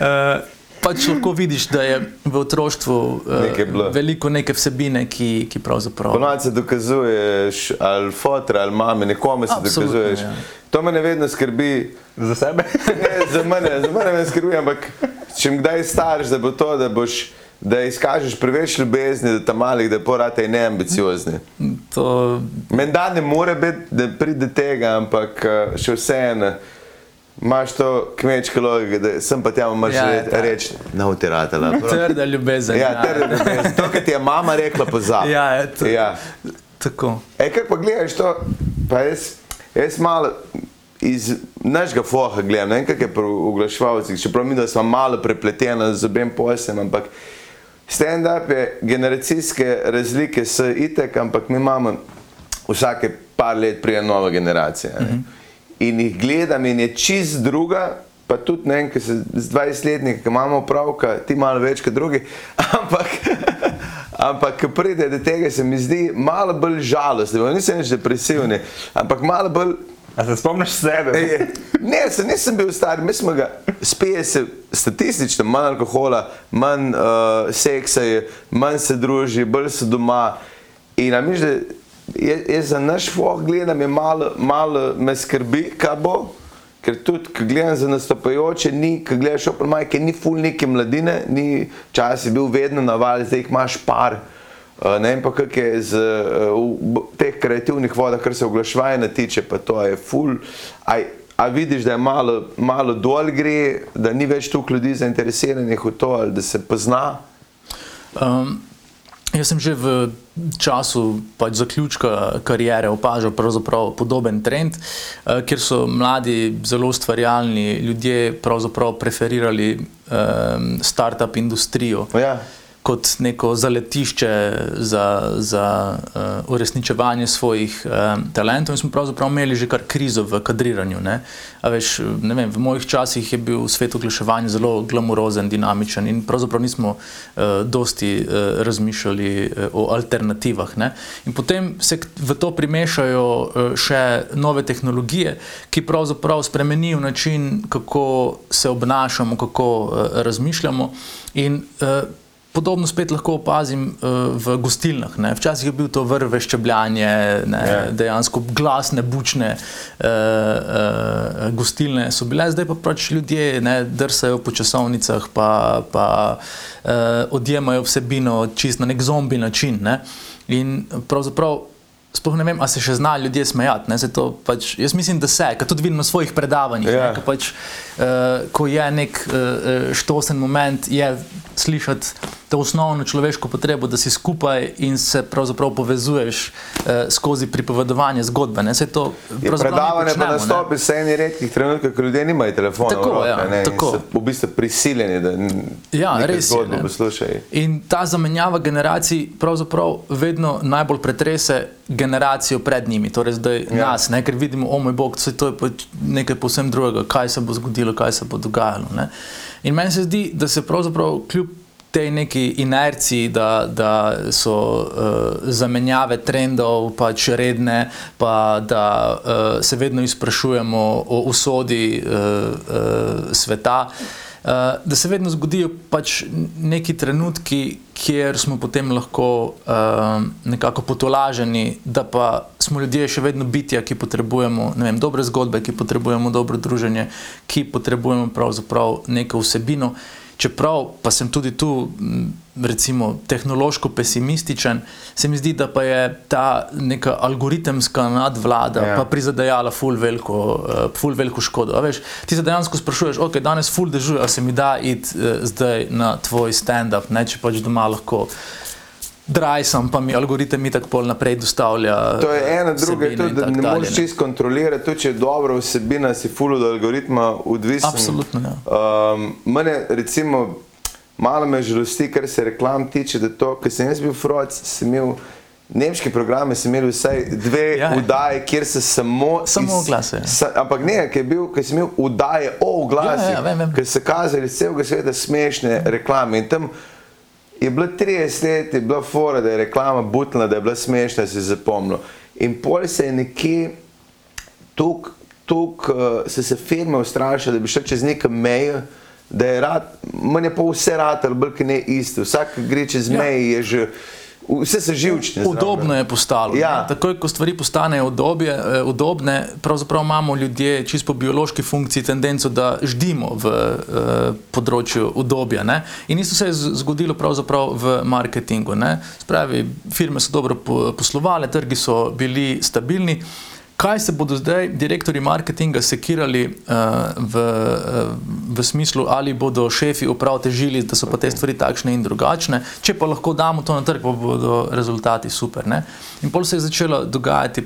uh, pač lahko vidiš, da je v otroštvu uh, veliko neke vsebine, ki, ki pravzaprav. Ponovadi se dokazuješ, ali fotor, ali mame, nekomu se Absolutno, dokazuješ. Ja. To me ne vedno skrbi. Za sebe? ne, za mene, za mene me skrbi, ampak če mi kdaj stariš, da bo to, da boš. Da izkažeš preveč ljubezni, da tam malih, da porate neambiciozni. To... Menda ne more biti, da pride tega, ampak eh, še vseeno. Imáš to kmečko logiko, da sem pa tam marš ja, reči, na utiratela. Trda ljubezen. Ja, ja. trda ljubezen. To, kar ti je mama rekla, pozabi. Ja, je to. Ja. Tako. E, kaj pa gledaš to, pa jaz, jaz malo iz našega foha gledam, ne vem, kak je pri uglaševalcih, čeprav mi, da smo malo prepleteni z obem poslem, ampak stand-up je generacijske razlike s itek, ampak mi imamo vsake par let prije nova generacija. Ne? Mm -hmm in jih gledam, in je čist druga. Pa tudi ne, ker se z 20-letniki imamo pravka, ti malo več kot drugi. Ampak, ampak ko pride do tega, se mi zdi malo bolj žalostno. Nisem več depresivni, ampak malo bolj. A se spomniš sebe? Ne, se nisem bil star, mi smo ga spije se statistično, manj alkohola, manj uh, seksa, manj se druži, bolj se doma. In a miš, da jaz za naš foh gledam, je malo, malo me skrbi, kaj bo. Ker tudi, ko gledam za nastopajoče, ni, ko gledaš opor majke, ni ful neke mladine, ni čas je bil vedno na val, zdaj jih imaš par. Uh, ne vem pa, kak je z uh, teh kreativnih vodah, kar se oglašvanja tiče, pa to je ful. Aj, a vidiš, da je malo, malo dol gre, da ni več toliko ljudi zainteresiranih v to, ali da se pozna? Um, Jaz sem že v času pač zaključka karijere opažal podoben trend, eh, kjer so mladi, zelo ustvarjalni ljudje preferirali um, start-up industrijo. Ja kot neko zaletišče za, za uh, uresničevanje svojih um, talentov. In smo pravzaprav imeli že kar krizo v kadriranju. Ne? Veš, ne vem, v mojih časih je bil svet oglaševanja zelo glamurozen, dinamičen in pravzaprav nismo uh, dosti uh, razmišljali uh, o alternativah. Ne? In potem se v to primešajo uh, še nove tehnologije, ki pravzaprav spremenijo način, kako se obnašamo, kako uh, razmišljamo. In, uh, Podobno spet lahko opazim uh, v gostilnah. Ne. Včasih je bil to vrve ščebljanje, ne, yeah. Ja. dejansko glasne, bučne uh, uh, gostilne so bile, zdaj pa pač ljudje ne, drsajo po časovnicah, pa, pa uh, odjemajo vsebino čist na nek zombi način. Ne. In pravzaprav Sploh ne vem, ali se še znajo ljudje smejati. Pač, jaz mislim, da se, kar tudi vidim na svojih predavanjih. Yeah. Ne, ja. pač, uh, ko je nek uh, štosen moment, je slišati to osnovno človeško potrebo, da si skupaj in se pravzaprav povezuješ uh, skozi pripovedovanje zgodbe. Ne, to, predavanje pa nastopi se eni redkih trenutkih, ko ljudje nimajo telefona. Tako, roke, ja, ne, tako. v bistvu prisiljeni, da ja, res zgodbo poslušajo. In ta zamenjava generacij pravzaprav vedno najbolj pretrese generacijo pred njimi, torej zdaj ja. nas, ne, ker vidimo, o moj bog, to je nekaj posebno drugega, kaj se bo zgodilo, kaj se bo dogajalo. Ne. In meni se zdi, da se pravzaprav kljub tej neki inerciji, da, da so uh, zamenjave trendov pač redne, pa da uh, se vedno izprašujemo o usodi uh, uh, sveta. Uh, da se vedno zgodijo pač neki trenutki, kjer smo potem lahko uh, nekako potolaženi, da pa smo ljudje še vedno bitja, ki potrebujemo vem, dobre zgodbe, ki potrebujemo dobro druženje, ki potrebujemo pravzaprav neko vsebino. Uh, čeprav pa sem tudi tu, recimo, tehnološko pesimističen, se mi zdi, da pa je ta neka algoritemska nadvlada ja. pa prizadejala ful veliko, uh, ful veliko škodo. Veš, ti se dejansko sprašuješ, ok, danes ful dežuje, a se mi da iti uh, zdaj na tvoj stand-up, ne če pač doma lahko. Draj sem, pa mi algoritem tako pol naprej dostavlja. To je ena, druga, to, da ne moreš čist kontrolirati, to, če je dobra vsebina, si full od algoritma odvisen. Absolutno, ja. Um, mene, recimo, malo me žalosti, kar se reklam tiče, da to, ker sem jaz bil froc, sem imel nemški programe, sem imel vsaj dve ja, vdaje, kjer se samo... Samo oglase. Sa, ampak ne, ker, bil, ker sem imel vdaje o oglasih, ja, ja, ker se kazali celega sveta smešne reklame in tam je bilo 30 let, je bila fora, da je reklama butna, da je bila smešna, je zapomnil. In pol se je nekje tukaj, tuk, uh, se, se firme ustrašile, da bi šel čez neke meje, da je rad, manj je pa vse rad, ali bolj ne isto. Vsak gre čez ja. meje, je že. Vse se živčne. Udobno je postalo. Ja. Takoj, ko stvari postanejo udobje, eh, udobne, pravzaprav imamo ljudje, čisto po biološki funkciji, tendenco, da ždimo v uh, področju udobja. Ne? In isto se je zgodilo pravzaprav v marketingu. Spravi, firme so dobro poslovale, trgi so bili stabilni. Kaj se bodo zdaj direktori marketinga sekirali uh, v, uh, v smislu, ali bodo šefi uprav težili, da so pa te stvari takšne in drugačne, če pa lahko damo to na trg, pa bodo rezultati super. Ne? In pol se je začela dogajati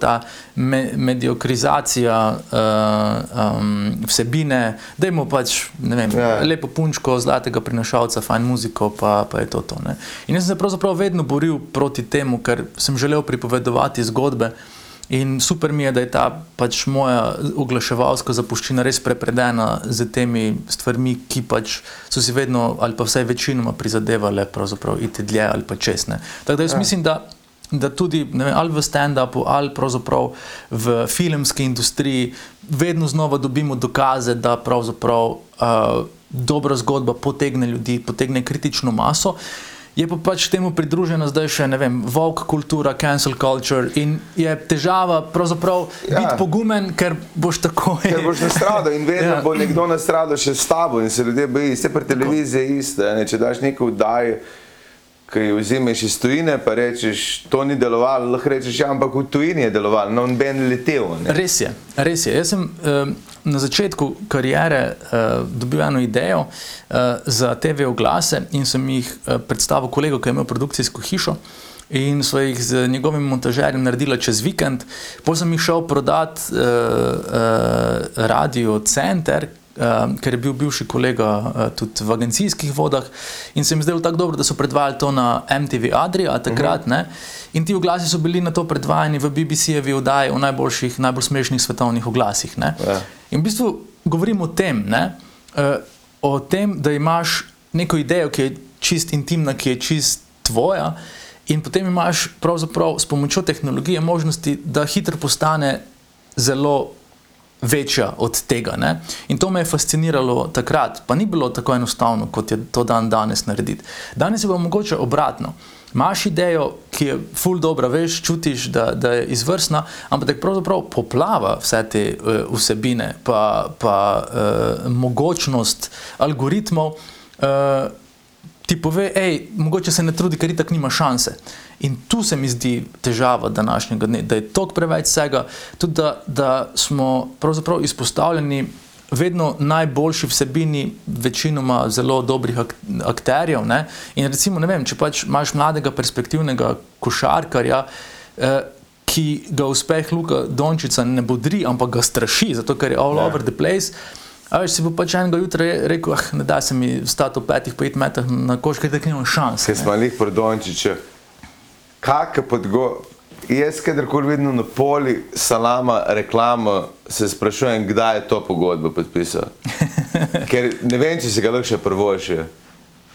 ta me, mediokrizacija uh, um, vsebine, da imamo pač vem, ja. lepo punčko, zlatega prinašalca, fajn muziko, pa, pa je to to. Ne? In jaz sem se pravzaprav vedno boril proti temu, ker sem želel pripovedovati zgodbe. In super mi je, da je ta pač moja oglaševalska zapuščina res prepredena z temi stvarmi, ki pač so si vedno ali pa vsaj večinoma prizadevali iti dlje ali pa česne. Tako da jaz ja. mislim, da, da tudi vem, ali v stand-upu ali pravzaprav v filmski industriji vedno znova dobimo dokaze, da pravzaprav uh, dobra zgodba potegne ljudi, potegne kritično maso. Je pa pač temu pridružena zdaj še ne vem, volk kultura, cancel culture in je težava pravzaprav ja. biti pogumen, ker boš tako. Ker boš nastradal in vedno ja. bo nekdo nastradal še s tabo in se ljudje bojijo, vse pri televiziji je isto. Če daš neko vdaj, ki jo vzameš iz tujine, pa rečeš, to ni delovalo, lahko rečeš, ja, ampak v tujini je delovalo, no ben letel. Ne? Res je, res je. Jaz sem, um, na začetku kariere uh, dobil eno idejo uh, za TV oglase in sem jih uh, predstavil kolegu, ki je imel produkcijsko hišo. In so jih z njegovim montažerjem naredili čez vikend, potem sem jih šel prodati uh, uh, Radio Center, ker je bil bivši kolega uh, tudi v agencijskih vodah. In se mi zdelo tako dobro, da so predvajali to na MTV Adria takrat. Uh mhm. -huh. In ti oglasi so bili na to predvajani v BBC-jevi oddaji o najboljših, najbolj smešnih svetovnih oglasih. Ja. In v bistvu govorim o tem, ne, uh, o tem, da imaš neko idejo, ki je čist intimna, ki je čist tvoja, in potem imaš pravzaprav s pomočjo tehnologije možnosti, da hitro postane zelo večja od tega. Ne? In to me je fasciniralo takrat, pa ni bilo tako enostavno, kot je to dan danes narediti. Danes je pa mogoče obratno. Imáš idejo, ki je ful dobro, veš, čutiš, da, da je izvrstna, ampak da pravzaprav poplava vse te uh, vsebine, pa, pa uh, mogočnost algoritmov. Uh, Ti pove, hej, mogoče se ne trudi, ker itak nima šanse. In tu se mi zdi težava današnjega dne, da je tok preveč vsega, tudi da, da smo pravzaprav izpostavljeni vedno najboljši vsebini, večinoma zelo dobrih ak akterjev. Ne? In recimo, ne vem, če pač imaš mladega, perspektivnega košarkarja. Eh, Ki ga uspeh Luka Dončica ne bodri, ampak ga straši, zato ker je all yeah. Ja. over the place. A veš, si bo pač enega jutra rekel, ah, ne da se mi stati v petih, pet metrih na koš, ker tako nimam šans. Jaz sem malih pri Dončiču, kakšne podgo... Jaz, kadarkoli vidim na poli salama reklama, se sprašujem, kdaj je to pogodbo podpisal. Ker ne vem, če se ga lahko še prvo še.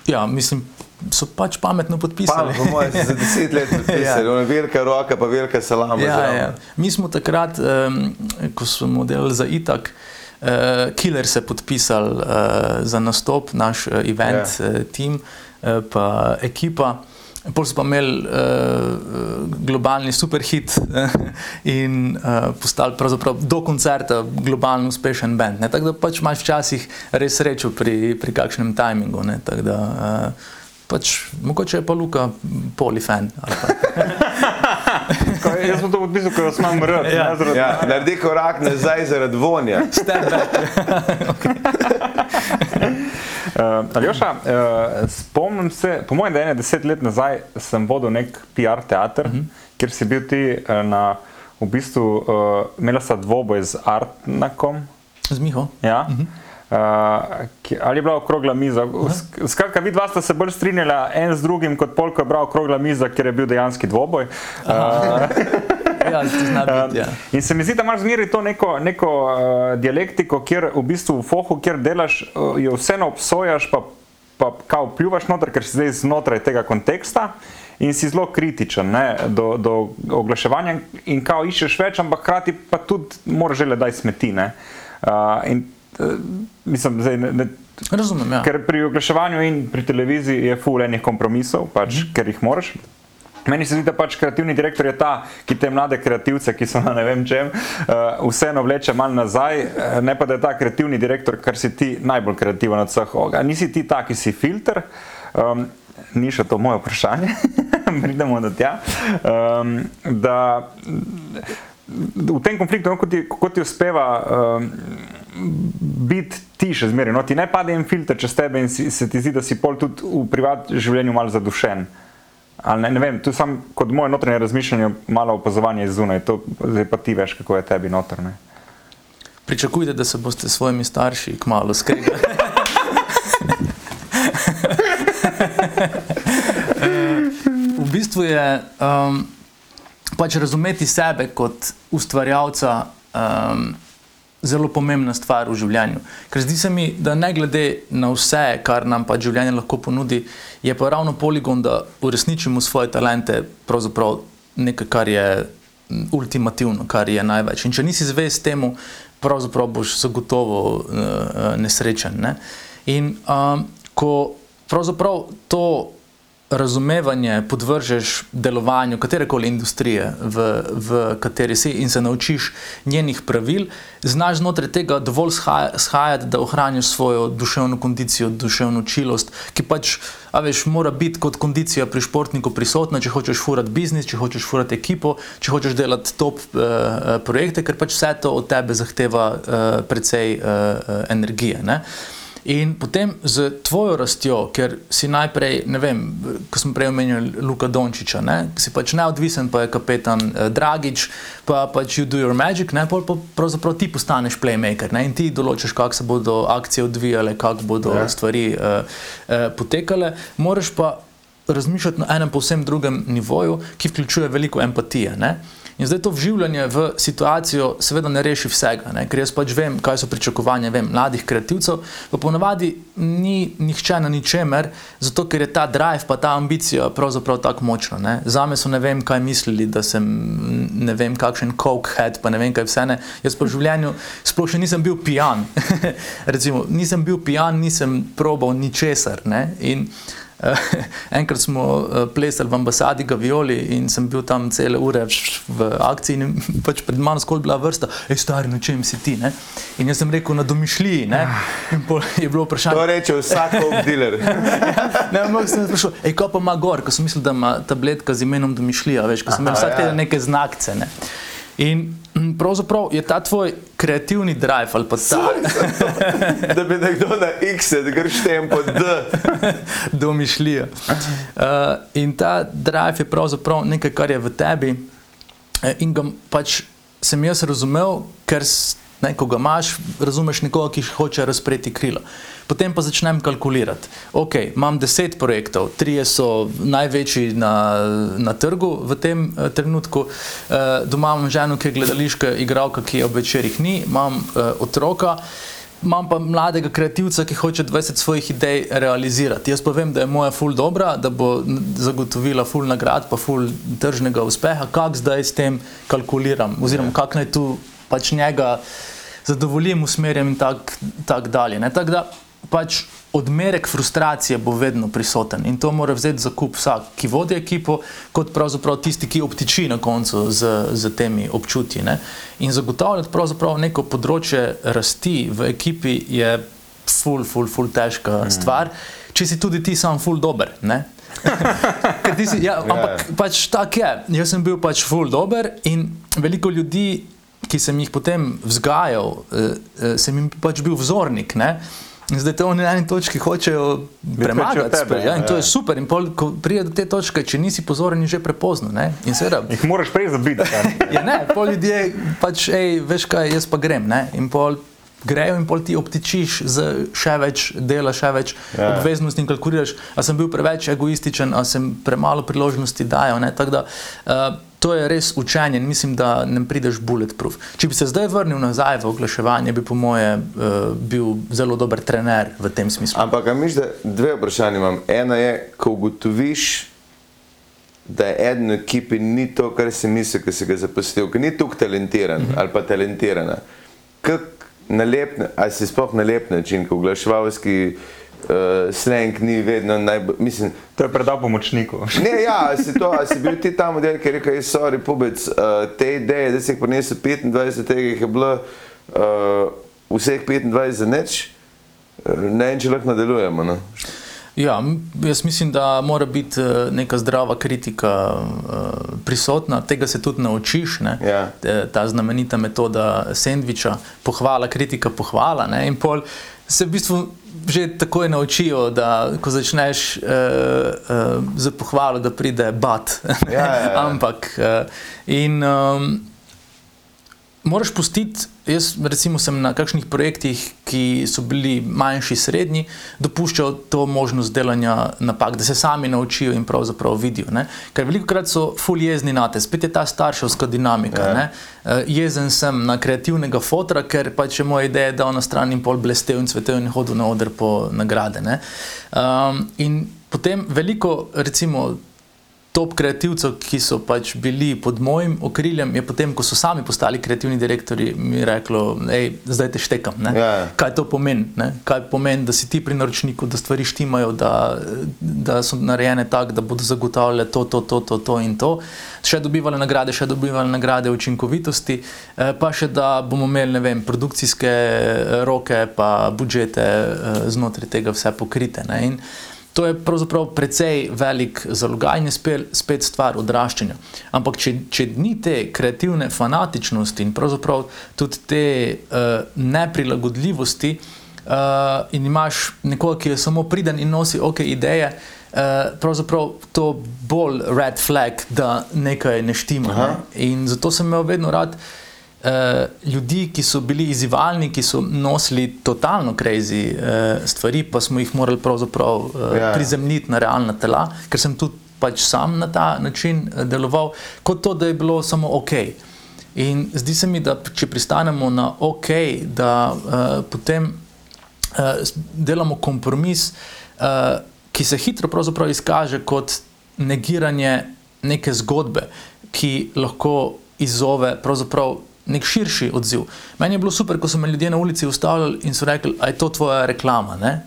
Ja, mislim, so pač pametno Pa, podpisali. po mojem, za deset let podpisali, ja. velika roka, pa velika salama. Ja, ja. Mi smo takrat, um, ko smo delali za Itak, uh, Killer se podpisal uh, za nastop, naš uh, event Ja. ja. uh, tim, uh, pa ekipa. Pol pa imeli uh, globalni superhit in uh, postali do koncerta globalno uspešen bend. ne. Tako da pač imaš včasih res srečo pri, pri kakšnem timingu. ne. Tako Da, uh, pač, mogoče je pa Luka polifan. Ko, jaz sem to podpisal, ko vas imam rad. Ja. ne Ja, naredi korak nazaj zaradi vonja. Step back. Uh, Aljoša, uh, spomnim se, po mojem, da je ene deset let nazaj sem vodil nek PR teater, uh -huh. kjer si bil ti uh, na, v bistvu, uh, imela sta dvoboj z Artnakom. Z Miho. Ja? Uh -huh. Uh, ali je bila okrogla miza? Sk- Skratka, vi dva sta se bolj strinjala en z drugim, kot polk je bila okrogla miza, ker je bil dejanski dvoboj. Uh, Ja, biti. Ja. In se mi zdi, da imaš zmeraj to neko, neko uh, dialektiko, kjer v bistvu v fohu, kjer delaš, uh, jo vseeno obsojaš, pa, pa kao pljuvaš noter, ker si zdaj znotraj tega konteksta. In si zelo kritičen ne, do, do oglaševanja, in kao iščeš več, ampak hkrati pa tudi moraš že le daj smeti. ne. Uh, in, mislim, zdaj, ne, ne, Razumem, ja. Ker pri oglaševanju in pri televiziji je full enih kompromisov, pač, mm -hmm. ker jih moraš. Meni se zdi, da pač kreativni direktor je ta, ki te mlade kreativce, ki so na ne vem čem, uh, vseeno vleče malo nazaj, eh, ne pa da je ta kreativni direktor, ker si ti najbolj kreativen od vseh. A nisi ti ta, ki si filter? Um, ni še to moje vprašanje, pridemo do tja. Um, da, v tem konfliktu, no, kot ti, kot ti uspeva um, biti ti še zmeraj, no, ti ne pade en filter čez tebe in si, se ti zdi, da si pol tudi v privatnem življenju malo zadušen. Ali ne, ne vem, to je samo kot moje notranje razmišljanje, malo opazovanje zunaj, to zdaj pa ti veš, kako je tebi notrne. Pričakujte, da se boste s svojimi starši kmalo skregali. v bistvu je um, pač razumeti sebe kot ustvarjalca um, zelo pomembna stvar v življenju. Ker zdi se mi, da ne glede na vse, kar nam pa življenje lahko ponudi, je pa ravno poligon, da uresničimo svoje talente, pravzaprav nekaj, kar je ultimativno, kar je največ. In če nisi zvest temu, pravzaprav boš zagotovo uh, nesrečen. Ne? In um, ko pravzaprav to razumevanje podvržeš delovanju katerekoli industrije, v, v kateri si in se naučiš njenih pravil, znaš znotraj tega dovolj shaja- shajati, da ohraniš svojo duševno kondicijo, duševno čilost, ki pač, a veš, mora biti kot kondicija pri športniku prisotna, če hočeš furati biznis, če hočeš furati ekipo, če hočeš delati top uh, projekte, ker pač vse to od tebe zahteva uh, precej uh, energije. Ne? In potem z tvojo rastjo, ker si najprej, ne vem, ko smo prej omenjali Luka Dončiča, ne, si pač neodvisen, pa je kapetan eh, Dragič, pa pač you do your magic, ne, pol pa pravzaprav ti postaneš playmaker ne, in ti določaš, kako se bodo akcije odvijale, kako bodo Ja. ja. stvari eh, eh, potekale. Moraš pa razmišljati na enem povsem drugem nivoju, ki vključuje veliko empatije. Ne? In zdaj to vživljanje v situacijo seveda ne reši vsega, ne? ker jaz pač vem, kaj so pričakovanja vem, mladih kreativcev, pa ponavadi ni nihče na ničemer, zato ker je ta drive, pa ta ambicija pravzaprav tako močna. Ne? Zame so ne vem, kaj mislili, da sem ne vem, kakšen cokehead, pa ne vem, kaj vse ne. Jaz pa v življenju sploh še nisem bil pijan. Recimo, nisem bil pijan, nisem probal ničesar. Ne? In enkrat smo uh, plesali v ambasadi Gavioli in sem bil tam cele ure v akciji, in pač pred mano skoli bila vrsta, hej, stari, na čem si ti? Ne? In jaz sem rekel, na domišljiji. Ne? In pol je bilo To vprašanje, reče vsak dealer. ne, ampak sem sprašal, hej, kaj pa ima gor, ko sem mislil, da ima tabletka z imenom domišljija, veš, ko sem imel vsak ja. teden neke znakce. Ne? In pravzaprav je ta tvoj kreativni drive ali pa ta Da bi nekdo na X, da greš tempo D. domišljija. Uh, in ta drive je pravzaprav nekaj, kar je v tebi. eh, In ga pač sem jaz razumel, ker ne, ko ga imaš, razumeš nekoga, ki hoče razpreti krila. Potem pa začnem kalkulirati. Ok, imam deset projektov, trije so največji na, na trgu v tem uh, trenutku. Uh, doma imam ženo, ki je gledališka igralka, ki je ob večerjih ni, imam uh, otroka. imam pa mladega kreativca, ki hoče 20 svojih idej realizirati. Jaz pa vem, da je moja ful dobra, da bo zagotovila ful nagrad, pa ful tržnega uspeha. Kako zdaj s tem kalkuliram, oziroma kako naj tu pač njega zadovoljim, usmerjam in tako tak dalje. ne. Tako da pač odmerek frustracije bo vedno prisoten in to mora vzeti za kup vsak, ki vodi ekipo, kot pravzaprav tisti, ki obtiči na koncu z, z temi občutji. Ne. In zagotavljati pravzaprav neko področje rasti v ekipi je ful, ful, ful težka mm. stvar, če si tudi ti sam ful dober. Si, ja, ampak pač tako je. Jaz sem bil pač ful dober in veliko ljudi, ki sem jih potem vzgajal, eh, eh, sem jim pač bil vzornik. Ne? In zdaj te oni na eni točki hočejo večji od premagati. tebe, spre- Ja, in to ja. je super. In pol, ko pride do te točke, če nisi pozoren, je že prepozno. Ne? In seveda, Jih moraš prej zabiti. kaj. Ja, ne, pol ljudje pač, hej, veš kaj, jaz pa grem. Ne? In pol grejo in pol ti obtičiš z še več dela, še več Ja. ja. obveznosti in kalkuliraš, a sem bil preveč egoističen, a sem premalo priložnosti dajal. ne. Tako da, uh, To je res učenje in mislim, da ne prideš bulletproof. Če bi se zdaj vrnil nazaj v oglaševanje, bi po moje uh, bil zelo dober trener v tem smislu. Ampak, miš, da dve vprašanje imam. Ena je, ko ugotoviš, da je eden v ekipi ni to, kar si mislil, ki si ga zaposlil, ki ni tukaj talentiran -hmm. ali pa talentirana. Kako nalepne, ali si sploh na lep način, ko oglaševalski uh, slang ni vedno najbolj, mislim, To je predal pomočniku. Ne, ja, si, to, si bil ti ta model, ki je rekel, je sorry, pubec, uh, te ideje, da si jih prinesel 25, tega jih je bilo uh, vseh 25 za nič, ne vem, če lahko nadaljujemo. No? Ja, jaz mislim, da mora biti eh, neka zdrava kritika eh, prisotna, tega se tudi naučiš. ne. Ja. Ta znamenita metoda sendviča, pohvala, kritika, pohvala. Ne? In pol se v bistvu že takoj naučijo, da ko začneš uh, uh, za pohvalo, da pride bat. Ja, ja, ja. Ampak uh, in. Um, Moraš pustiti, jaz recimo sem na kakšnih projektih, ki so bili manjši, srednji, dopuščal to možnost delanja napak, da se sami naučijo in pravzaprav vidijo. Ne? Ker veliko krat so ful jezni na te, spet je ta starševska dinamika. Ja. Ja. Jezen sem na kreativnega fotra, ker pač je moja ideja dal na stran in pol blestev in cvetel in hodil na oder po nagrade. ne. Um, in potem veliko, recimo, top kreativcev, ki so pač bili pod mojim okriljem, je potem, ko so sami postali kreativni direktori, mi reklo, hej, zdaj te štekam. ne. Ja, ja. Kaj to pomeni? Ne? Kaj pomeni, da si ti pri naročniku, da stvari štimajo, da, da so narejene tako, da bodo zagotavljale to, to, to, to, to in to. Še dobivali nagrade, še dobivali nagrade učinkovitosti, eh, pa še da bomo imeli ne vem, produkcijske eh, roke, pa budžete eh, znotraj tega vse pokrite. Ne? In To je pravzaprav precej velik zalogaj in je spet, spet stvar odraščanja. Ampak, če, če ni te kreativne fanatičnosti in pravzaprav tudi te uh, neprilagodljivosti, uh, in imaš nekoga, ki je samo priden in nosi ok ideje, uh, pravzaprav to bolj red flag, da nekaj ne štima. Ne? In zato sem imel vedno rad. Uh, ljudi, ki so bili izzivalni, ki so nosili totalno crazy uh, stvari, pa smo jih morali pravzaprav uh, Ja. yeah. prizemljiti na realna tela, ker sem tudi pač sam na ta način deloval, kot to, da je bilo samo ok. In zdi se mi, da če pristanemo na ok, da uh, potem uh, delamo kompromis, uh, ki se hitro izkaže kot negiranje neke zgodbe, ki lahko izzove pravzaprav nek širši odziv. Meni je bilo super, ko so me ljudje na ulici ustavljali in so rekli, da je to tvoja reklama. Ne?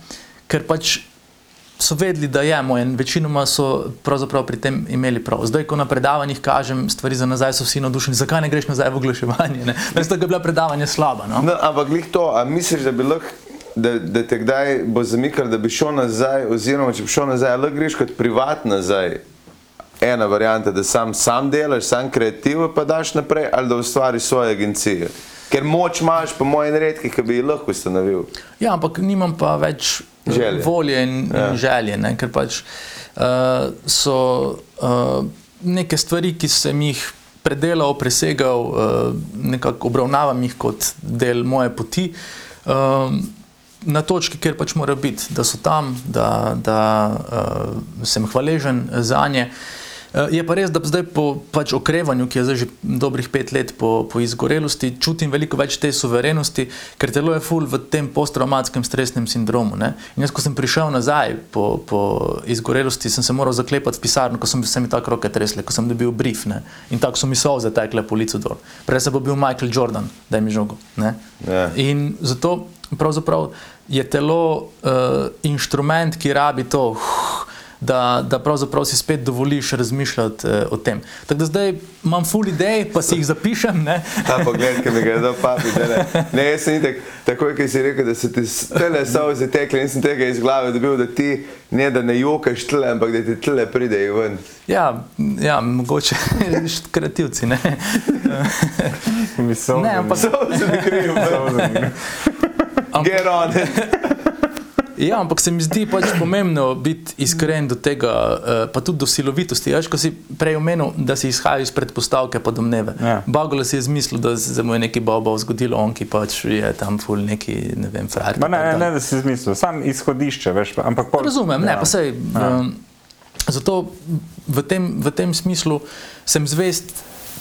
Ker pač so vedeli, da je moj in večinoma so pravzaprav pri tem imeli prav. Zdaj, ko na predavanjih kažem stvari za nazaj, so vsi navdušeni, zakaj ne greš nazaj v oglaševanje. Namesto da bi bila predavanja slaba. No? No, ampak glih to, a misliš, da bi lahko. Da, da te kdaj bo zamikal, da bi šel nazaj, oziroma če bi šel nazaj, ali greš kot privat nazaj. Ena varianta, da sam, sam delaš, sam kreativ, pa daš naprej, ali da ustvariš svoje agencije. Ker moč imaš, po mojem, redki, ki bi jih lahko ustanovil. Ja, ampak nimam pa več eh, Želje. volje in, Ja. in želje, ne? ker pač uh, so uh, neke stvari, ki sem jih predelal, presegal, uh, nekako obravnavam jih kot del moje poti. Um, Na točki, kjer pač mora biti, da so tam, da, da uh, sem hvaležen za nje. Uh, je pa res, da zdaj po pač okrevanju, ki je zdaj že dobrih pet let po, po izgorelosti, čutim veliko več te suverenosti, ker telo je full v tem posttraumatskem stresnem sindromu. Ne? In jaz, ko sem prišel nazaj po, po izgorelosti, sem se moral zaklepati v pisarno, ko sem se mi tako roke tresle, ko sem dobil brief ne? in tako so mi solze tekle po licu dol. Prej sem bil Michael Jordan, da je mi žogo. Ja. In zato pravzaprav je telo uh, inštrument, ki rabi to. Uh, Da, da pravzaprav si spet dovoliš razmišljati uh, o tem. Tako da zdaj imam full idej, pa si jih zapišem. Ta pogled, ki mi ga je dal papi. Ne, ne jaz sem tak, takoj, ki si rekel, da se ti tele solze tekle, nisem tega iz glave dobil, da ti ne da ne jokaš tle, ampak da ti tle pridejo ven. Ja, ja mogoče kreativci, ne. Mislim, ne, ampak Solze mi krijo. Get on it. Ja, ampak se mi zdi pač pomembno biti iskren do tega, uh, pa tudi do silovitosti. Veš, ko si prej omenil, da si izhajal iz predpostavke pa domneve. Ja. Bagole si je zmislil, da se mu je nekaj bobo zgodilo, on ki pač je tam ful neki, ne vem, frajer. Ma ne, ne, da si zmislil, sam izhodišče, veš, pa- ampak pol, Razumem, ne, ja. pa sej. Um, zato v tem, v tem smislu sem zvest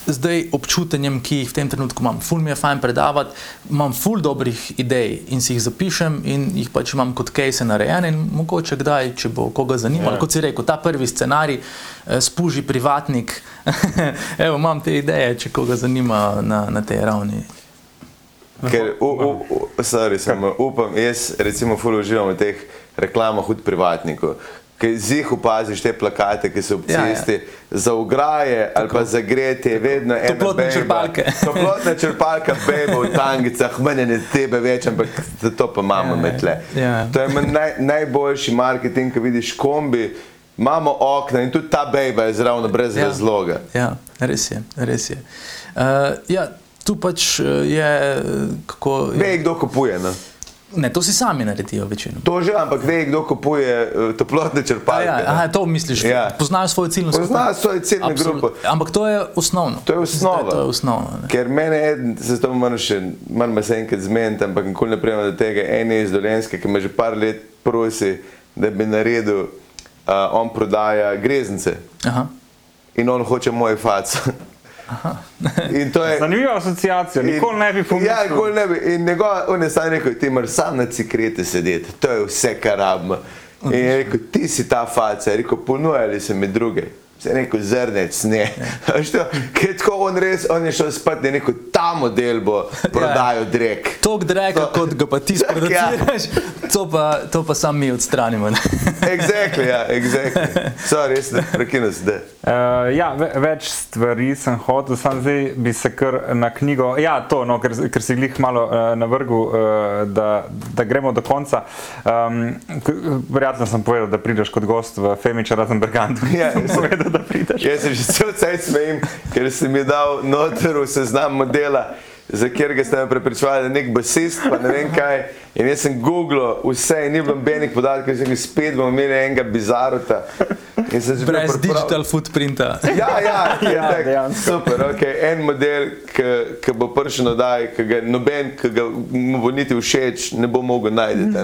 zdaj občutenjem, ki jih v tem trenutku imam. Ful mi je fajn predavati, imam ful dobrih idej in si jih zapišem in jih pač imam kot case narejene in mogoče kdaj, če bo koga zanimalo, Ja. kot si rekel, ta prvi scenarij, eh, spuži privatnik, evo, imam te ideje, če koga zanima na, na tej ravni. Ker, u, u, u, sorry, samo upam, jaz recimo ful uživam v teh reklamah od privatnikov. Ker zih opaziš te plakate, ki so ob Ja, ja. cesti, za ograje ali pa za gretje, je vedno ena Toplotne bejba. črpalke. Toplotna črpalka, bejba v tangicah, meni ne tebe več, ampak to pa imamo Ja, ja. metle. Ja. To je naj, najboljši marketing, ko vidiš kombi, imamo okna in tudi ta bejba je zraven brez Ja. razloga. Ja, res je. Res je. Uh, ja, tu pač eh, je kako. Ve, kdo kupuje. No? Ne, to si sami naredijo večino. To že, ampak ve, kdo kupuje uh, toplotne črpalke. Ja, no. aha, to misliš, Ja. poznajo svojo ciljno skupino. Poznajo svojo ciljno Absolut- grupo. Ampak to je osnovno. To je osnova. To je osnovno. ne. Ker mene je, se to moram še, me se enkrat zmeniti, ampak nikoli ne prijemam do tega. En je iz Dolenske, ki me že par let prosi, da bi naredil, uh, on prodaja greznice Aha. in on hoče moj fac. je. Zanimiva asociacija, nikoli ne bi pomislil. Ja, nikoli ne bi. In njegov, on je sam rekel, ti moraš sam na cikrete sedeti, to je vse, kar rabimo. In je rekel, ti si ta faca, je rekel, ponujali se mi druge. Se je rekel, zrnec, ne. To, Ker je tako on res, on je šel spat in je rekel, ta model bo prodajal drek. Tok dreka, To- kot ga pa ti Ja. sproduciraš, to, pa, to pa sam mi odstranimo. ne. Exactly, ja, exactly. Sorry, res ne prekinus, da. Uh, ja, ve, več stvari sem hotel, sam zdaj bi se kar na knjigo. Ja, to, no, ker, ker si glih malo uh, navrgu, uh, da, da gremo do konca. Um, verjetno sem povedal, da prideš kot gost v Femiča razen Bergantu. Ja, sem- povedal, da prideš. Jaz se že cel cel smejim, ker si mi dal noter v seznam modela, za katerega ste me prepričevali, da je nek basist, pa ne vem kaj. In jaz sem googlil vse in ni bilo nobenih podatkov, sem rekel, spet bomo imeli enega bizarota. Brez priprav- digital footprinta. Ja, ja, ja, Ja, tak, dejansko. super. Okay. En model, ki bo prišel na daj, ki ga noben, ki ga mu bo niti všeč, ne bo mogel najti.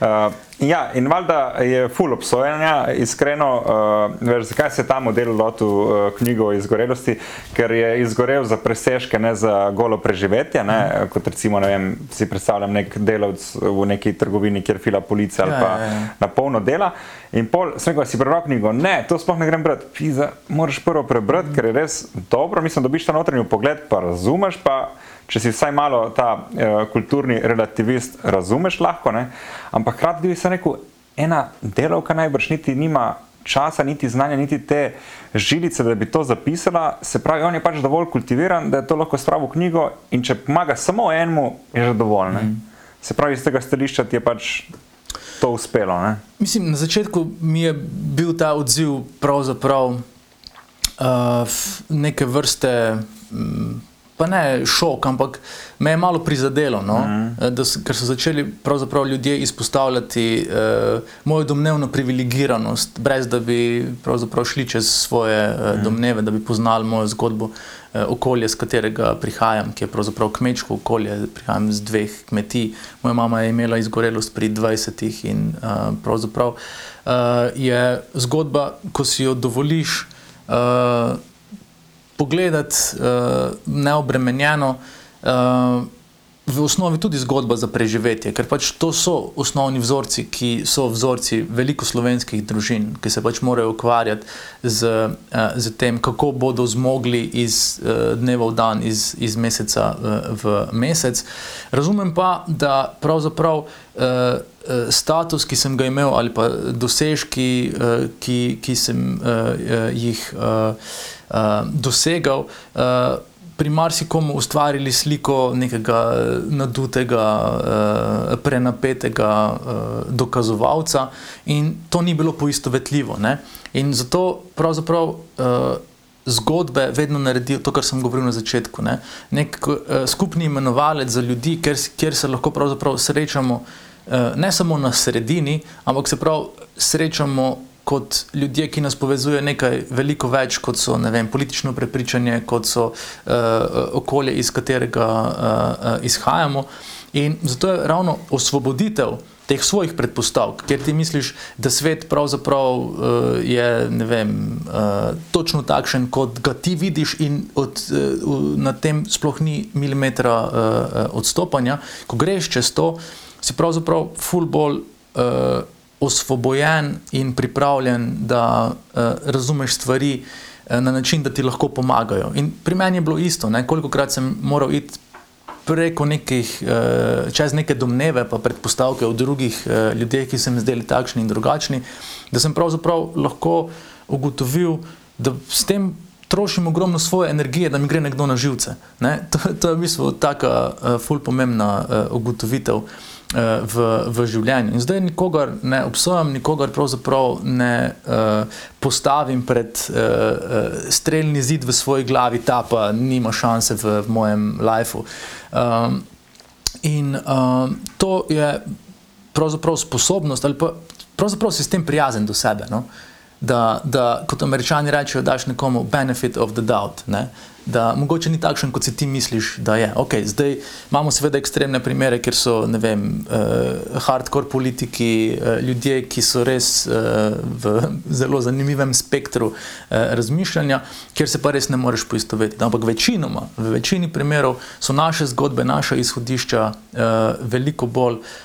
Uh, ja, in valjda je full obsojanja, iskreno, uh, veš, zakaj se je ta model lotil uh, knjigo o izgorelosti, ker je izgorel za presežke, ne za golo preživetje, ne, kot recimo, ne vem, si predstavljam nek delavc v neki trgovini, kjer fila policija ali Ja, pa ja, ja. na polno dela. In pol sem rekel, si prebral knjigo, ne, to sploh ne grem brati, moraš prvo prebrati, ker je res dobro, mislim, dobiš ta notranji pogled, pa razumeš, pa če si vsaj malo ta uh, kulturni relativist, razumeš lahko, ne? ampak hkrati bi se rekel, ena delavka najbrž niti nima časa, niti znanja, niti te žilice, da bi to zapisala, se pravi, on je pač dovolj kultiviran, da je to lahko spravil v knjigo in če pomaga samo enemu, je že dovolj. Ne? Se pravi, iz tega stališča ti je pač to uspelo. Ne? Mislim, na začetku mi je bil ta odziv pravzaprav uh, neke vrste, mm, pa ne šok, ampak me je malo prizadelo, no? mm. da, s- ker so začeli ljudje izpostavljati uh, mojo domnevno privilegiranost, brez da bi šli čez svoje uh, domneve, da bi poznali mojo zgodbo. okolje, z katerega prihajam, ki je pravzaprav kmečko okolje, prihajam z dveh kmetij. Moja mama je imela izgorelost pri 20-ih in uh, pravzaprav uh, je zgodba, ko si jo dovoliš uh, pogledati uh, neobremenjeno. Uh, v osnovi tudi zgodba za preživetje, ker pač to so osnovni vzorci, ki so vzorci veliko slovenskih družin, ki se pač morajo ukvarjati z, uh, z tem, kako bodo zmogli iz uh, dneva v dan, iz, iz meseca uh, v mesec. Razumem pa, da pravzaprav. Uh, Status, ki sem ga imel, ali pa dosežki, ki, ki sem jih uh, uh, dosegal, uh, pri marsikomu ustvarili sliko nekega nadutega, uh, prenapetega uh, dokazovalca, in to ni bilo poistovetljivo. Ne? In zato pravzaprav. Uh, Zgodbe vedno naredijo to, kar sem govoril na začetku. Ne? Nek uh, skupni imenovalec za ljudi, kjer, kjer se lahko srečamo uh, ne samo na sredini, ampak se prav srečamo kot ljudje, ki nas povezuje nekaj veliko več, kot so vem, politično prepričanje, kot so uh, okolje, iz katerega uh, izhajamo. In zato je ravno osvoboditev teh svojih predpostavk, ker ti misliš, da svet pravzaprav uh, je vem, uh, točno takšen, kot ga ti vidiš, in od, uh, na tem sploh ni milimetra uh, odstopanja. Ko greš čez to, si pravzaprav full ball. Uh, osvobojen in pripravljen, da uh, razumeš stvari uh, na način, da ti lahko pomagajo. In pri meni je bilo isto, ne? koliko krat sem moral iti preko nekih, uh, čez neke domneve, pa predpostavke od drugih uh, ljudi, ki se mi zdeli takšni in drugačni, da sem pravzaprav lahko ugotovil, da s tem. Trošim ogromno svoje energije, da mi gre nekdo na živce. Ne? To, to je v bistvu tako uh, fulpomembna uh, ugotovitev. Uh, v, v življenju. In zdaj nikogar ne obsojam, nikogar pravzaprav ne uh, postavim pred uh, streljni zid v svoji glavi, ta pa nima šanse v, v mojem lifeu. Um, in um, to je pravzaprav sposobnost, ali pa pravzaprav si s tem prijazen do sebe. No? Da, da, kot američani rečejo, daš nekomu benefit of the doubt. Ne? Da mogoče ni takšen, kot si ti misliš, da je. Okay, zdaj imamo seveda ekstremne primere, ker so vem, uh, hardcore politiki, uh, ljudje, ki so res uh, v zelo zanimivem spektru uh, razmišljanja, kjer se pa res ne moreš poistovetiti. Ampak večinoma, v večini primerov so naše zgodbe, naša izhodišča uh, veliko bolj uh,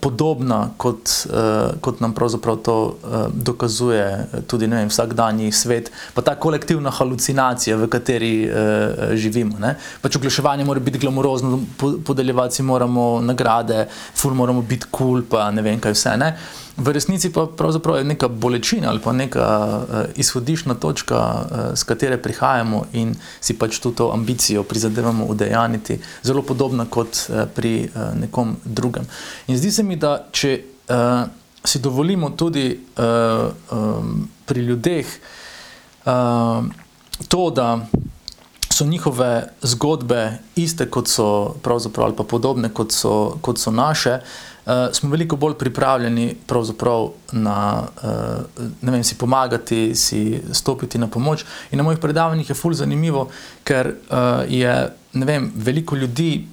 podobna, kot, uh, kot nam pravzaprav to uh, dokazuje tudi vem, vsakdanji svet, pa ta kolektivna halucinacija, v kateri uh, živimo. Pač oglaševanje mora biti glamurozno, podeljevati moramo nagrade, ful moramo biti kul, cool, pa ne vem kaj vse. Ne? V resnici pa pravzaprav je neka bolečina ali pa neka uh, izhodišna točka, uh, z katere prihajamo in si pač to ambicijo prizadevamo udejaniti, zelo podobna kot uh, pri uh, nekom drugem. In zdi se mi, da če uh, si dovolimo tudi uh, um, pri ljudeh uh, to, da so njihove zgodbe iste, kot so pravzaprav ali pa podobne, kot so, kot so naše, uh, smo veliko bolj pripravljeni na uh, vem, si pomagati, si stopiti na pomoč. In na mojih predavanjih je fully zanimivo, ker uh, je vem, veliko ljudi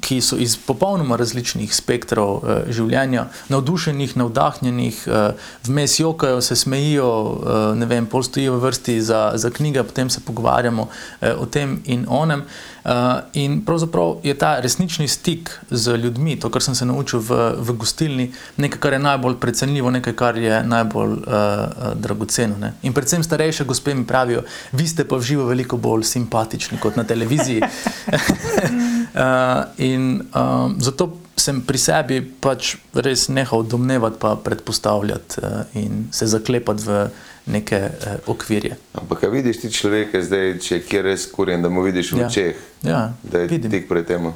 ki so iz popolnoma različnih spektrov uh, življenja, navdušenih, navdahnjenih, uh, vmes jokajo, se smejijo, uh, ne vem, pol stojijo v vrsti za, za knjige, potem se pogovarjamo uh, o tem in onem. Uh, in pravzaprav je ta resnični stik z ljudmi, to, kar sem se naučil v, v gostilni, nekaj, kar je najbolj precenljivo, nekaj, kar je najbolj uh, dragoceno. Ne? In predvsem starejše gospe mi pravijo, vi ste pa v živo veliko bolj simpatični kot na televiziji. uh, in um, zato sem pri sebi pač res nehal domnevati, pa predpostavljati uh, in se zaklepati v neke uh, okvirje. Ampak, kaj vidiš ti človek, zdaj, če je kjer res kurjen, da mu vidiš v ja. očeh, ja, da je vidim. tik pred tem? Uh,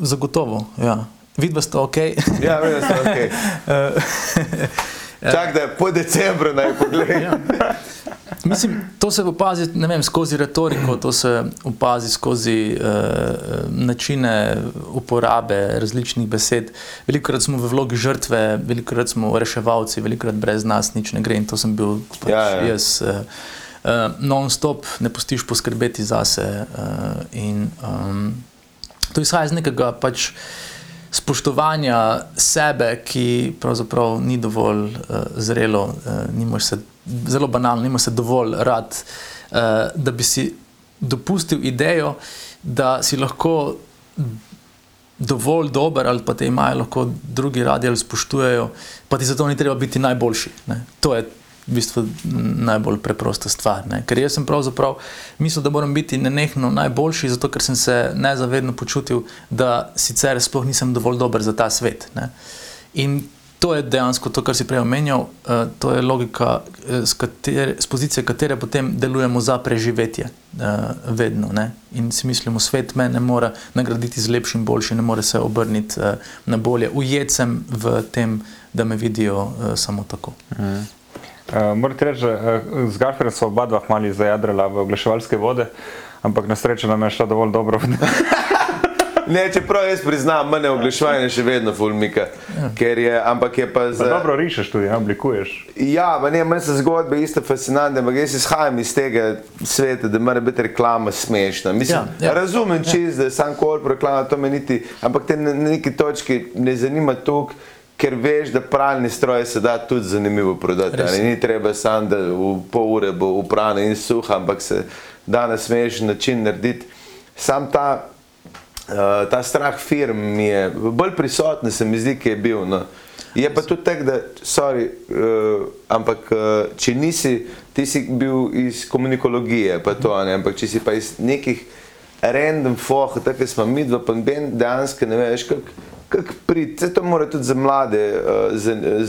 zagotovo, ja. Vidva sta ok. ja, vidva sta ok. Čak, da po decembru naj pogledaj. ja. Mislim, to se opazi vem, skozi retoriko, to se opazi skozi uh, načine uporabe različnih besed. Veliko krat smo v vlogi žrtve, veliko krat smo reševalci, veliko krat brez nas nič ne gre in to sem bil pač ja, ja. jaz. Uh, uh, non-stop ne pustiš poskrbeti zase. Uh, in um, to izhaja iz nekega pač spoštovanja sebe, ki pravzaprav ni dovolj uh, zrelo, uh, se, zelo banalno, nima se dovolj rad, uh, da bi si dopustil idejo, da si lahko dovolj dober ali pa te imajo lahko drugi radi ali spoštujejo, pa ti zato ni treba biti najboljši. Ne? To je v bistvu najbolj preprosta stvar. Ne? Ker jaz sem pravzaprav mislil, da moram biti nenehno najboljši, zato ker sem se nezavedno počutil, da sicer sploh nisem dovolj dober za ta svet. Ne? In to je dejansko to, kar si prej omenjal, uh, to je logika, z, katere, z pozicije katere potem delujemo za preživetje, uh, vedno. Ne? In si mislimo, svet me ne more nagraditi z lepšim, boljšim, ne more se obrniti uh, na bolje. Ujet sem v tem, da me vidijo uh, samo tako. Mm. Uh, Morate reči, z Gaferjem so oba dva mali zajadrala v oglaševalske vode, ampak na srečo nam je šlo dovolj dobro. Ne, čeprav jaz priznam, mene oglaševanje še vedno fulmika. Ja. Ampak je pa za. Dobro rišeš tudi, ja, oblikuješ. Ja, meni se zgodbe isto fascinantne, ampak jaz izhajam iz tega sveta, da mora biti reklama smešna. Mislim, ja, ja, razumem ja. čez, da sam korp reklama to meniti, ampak te na neki točki ne zanima toliko. Ker veš, da pralni stroj se da tudi zanimivo prodati. Ni treba samo, da v pol ure bo uprana in suha, ampak se da na smešen način narediti. Sam ta uh, ta strah firm je bolj prisoten, se mi zdi, ki je bil. No. Je pa tudi tako, da, sorry, uh, ampak uh, če nisi, ti si bil iz komunikologije, pa to, ne, ampak če si pa iz nekih random foh, tako smo mi dva, pa ben dejansko ne veš, kako. Kak prid, to mora tudi za mlade uh,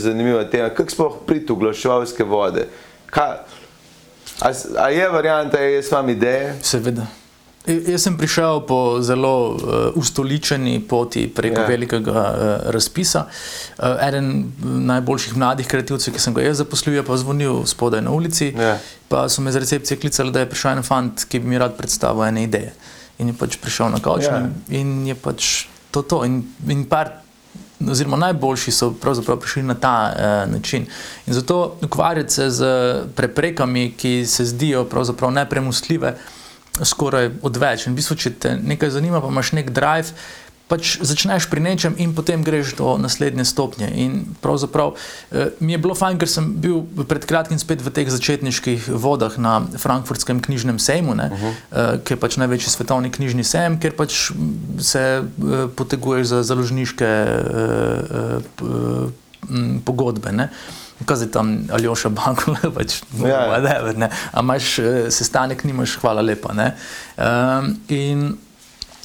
zanimiva tema, kako sploh prid v glaševalske vode. Ka, a, a je varianta, da je s vami ideje? Seveda. Jaz sem prišel po zelo uh, ustoličeni poti preko yeah. Ja. velikega uh, razpisa. Uh, eden najboljših mladih kreativcev, ki sem ga jaz zaposlil, je pa zvonil spodaj na ulici. Yeah. Ja. Pa so me z recepcije klicali, da je prišel en fant, ki bi mi rad predstavil ene ideje. In je pač prišel na kavč yeah. Ja. in je pač to. to. In, in par, oziroma najboljši so pravzaprav prišli na ta uh, način. In zato ukvarjati se z preprekami, ki se zdijo pravzaprav nepremostljive skoraj odveč. In v bistvu, če te nekaj zanima, pa imaš nek drive, pač začneš pri nečem in potem greš do naslednje stopnje. In pravzaprav eh, mi je bilo fajn, ker sem bil pred kratkim spet v teh začetniških vodah na Frankfurtskem knjižnem sejmu, uh -huh. eh, ki je pač največji svetovni knjižni sejem, ker pač se eh, poteguješ za založniške eh, eh, pogodbe. Ne? Kaj je tam ali oša banko, pač ne vem, ja. a imaš eh, sestanek, nimaš, hvala lepa. Um, in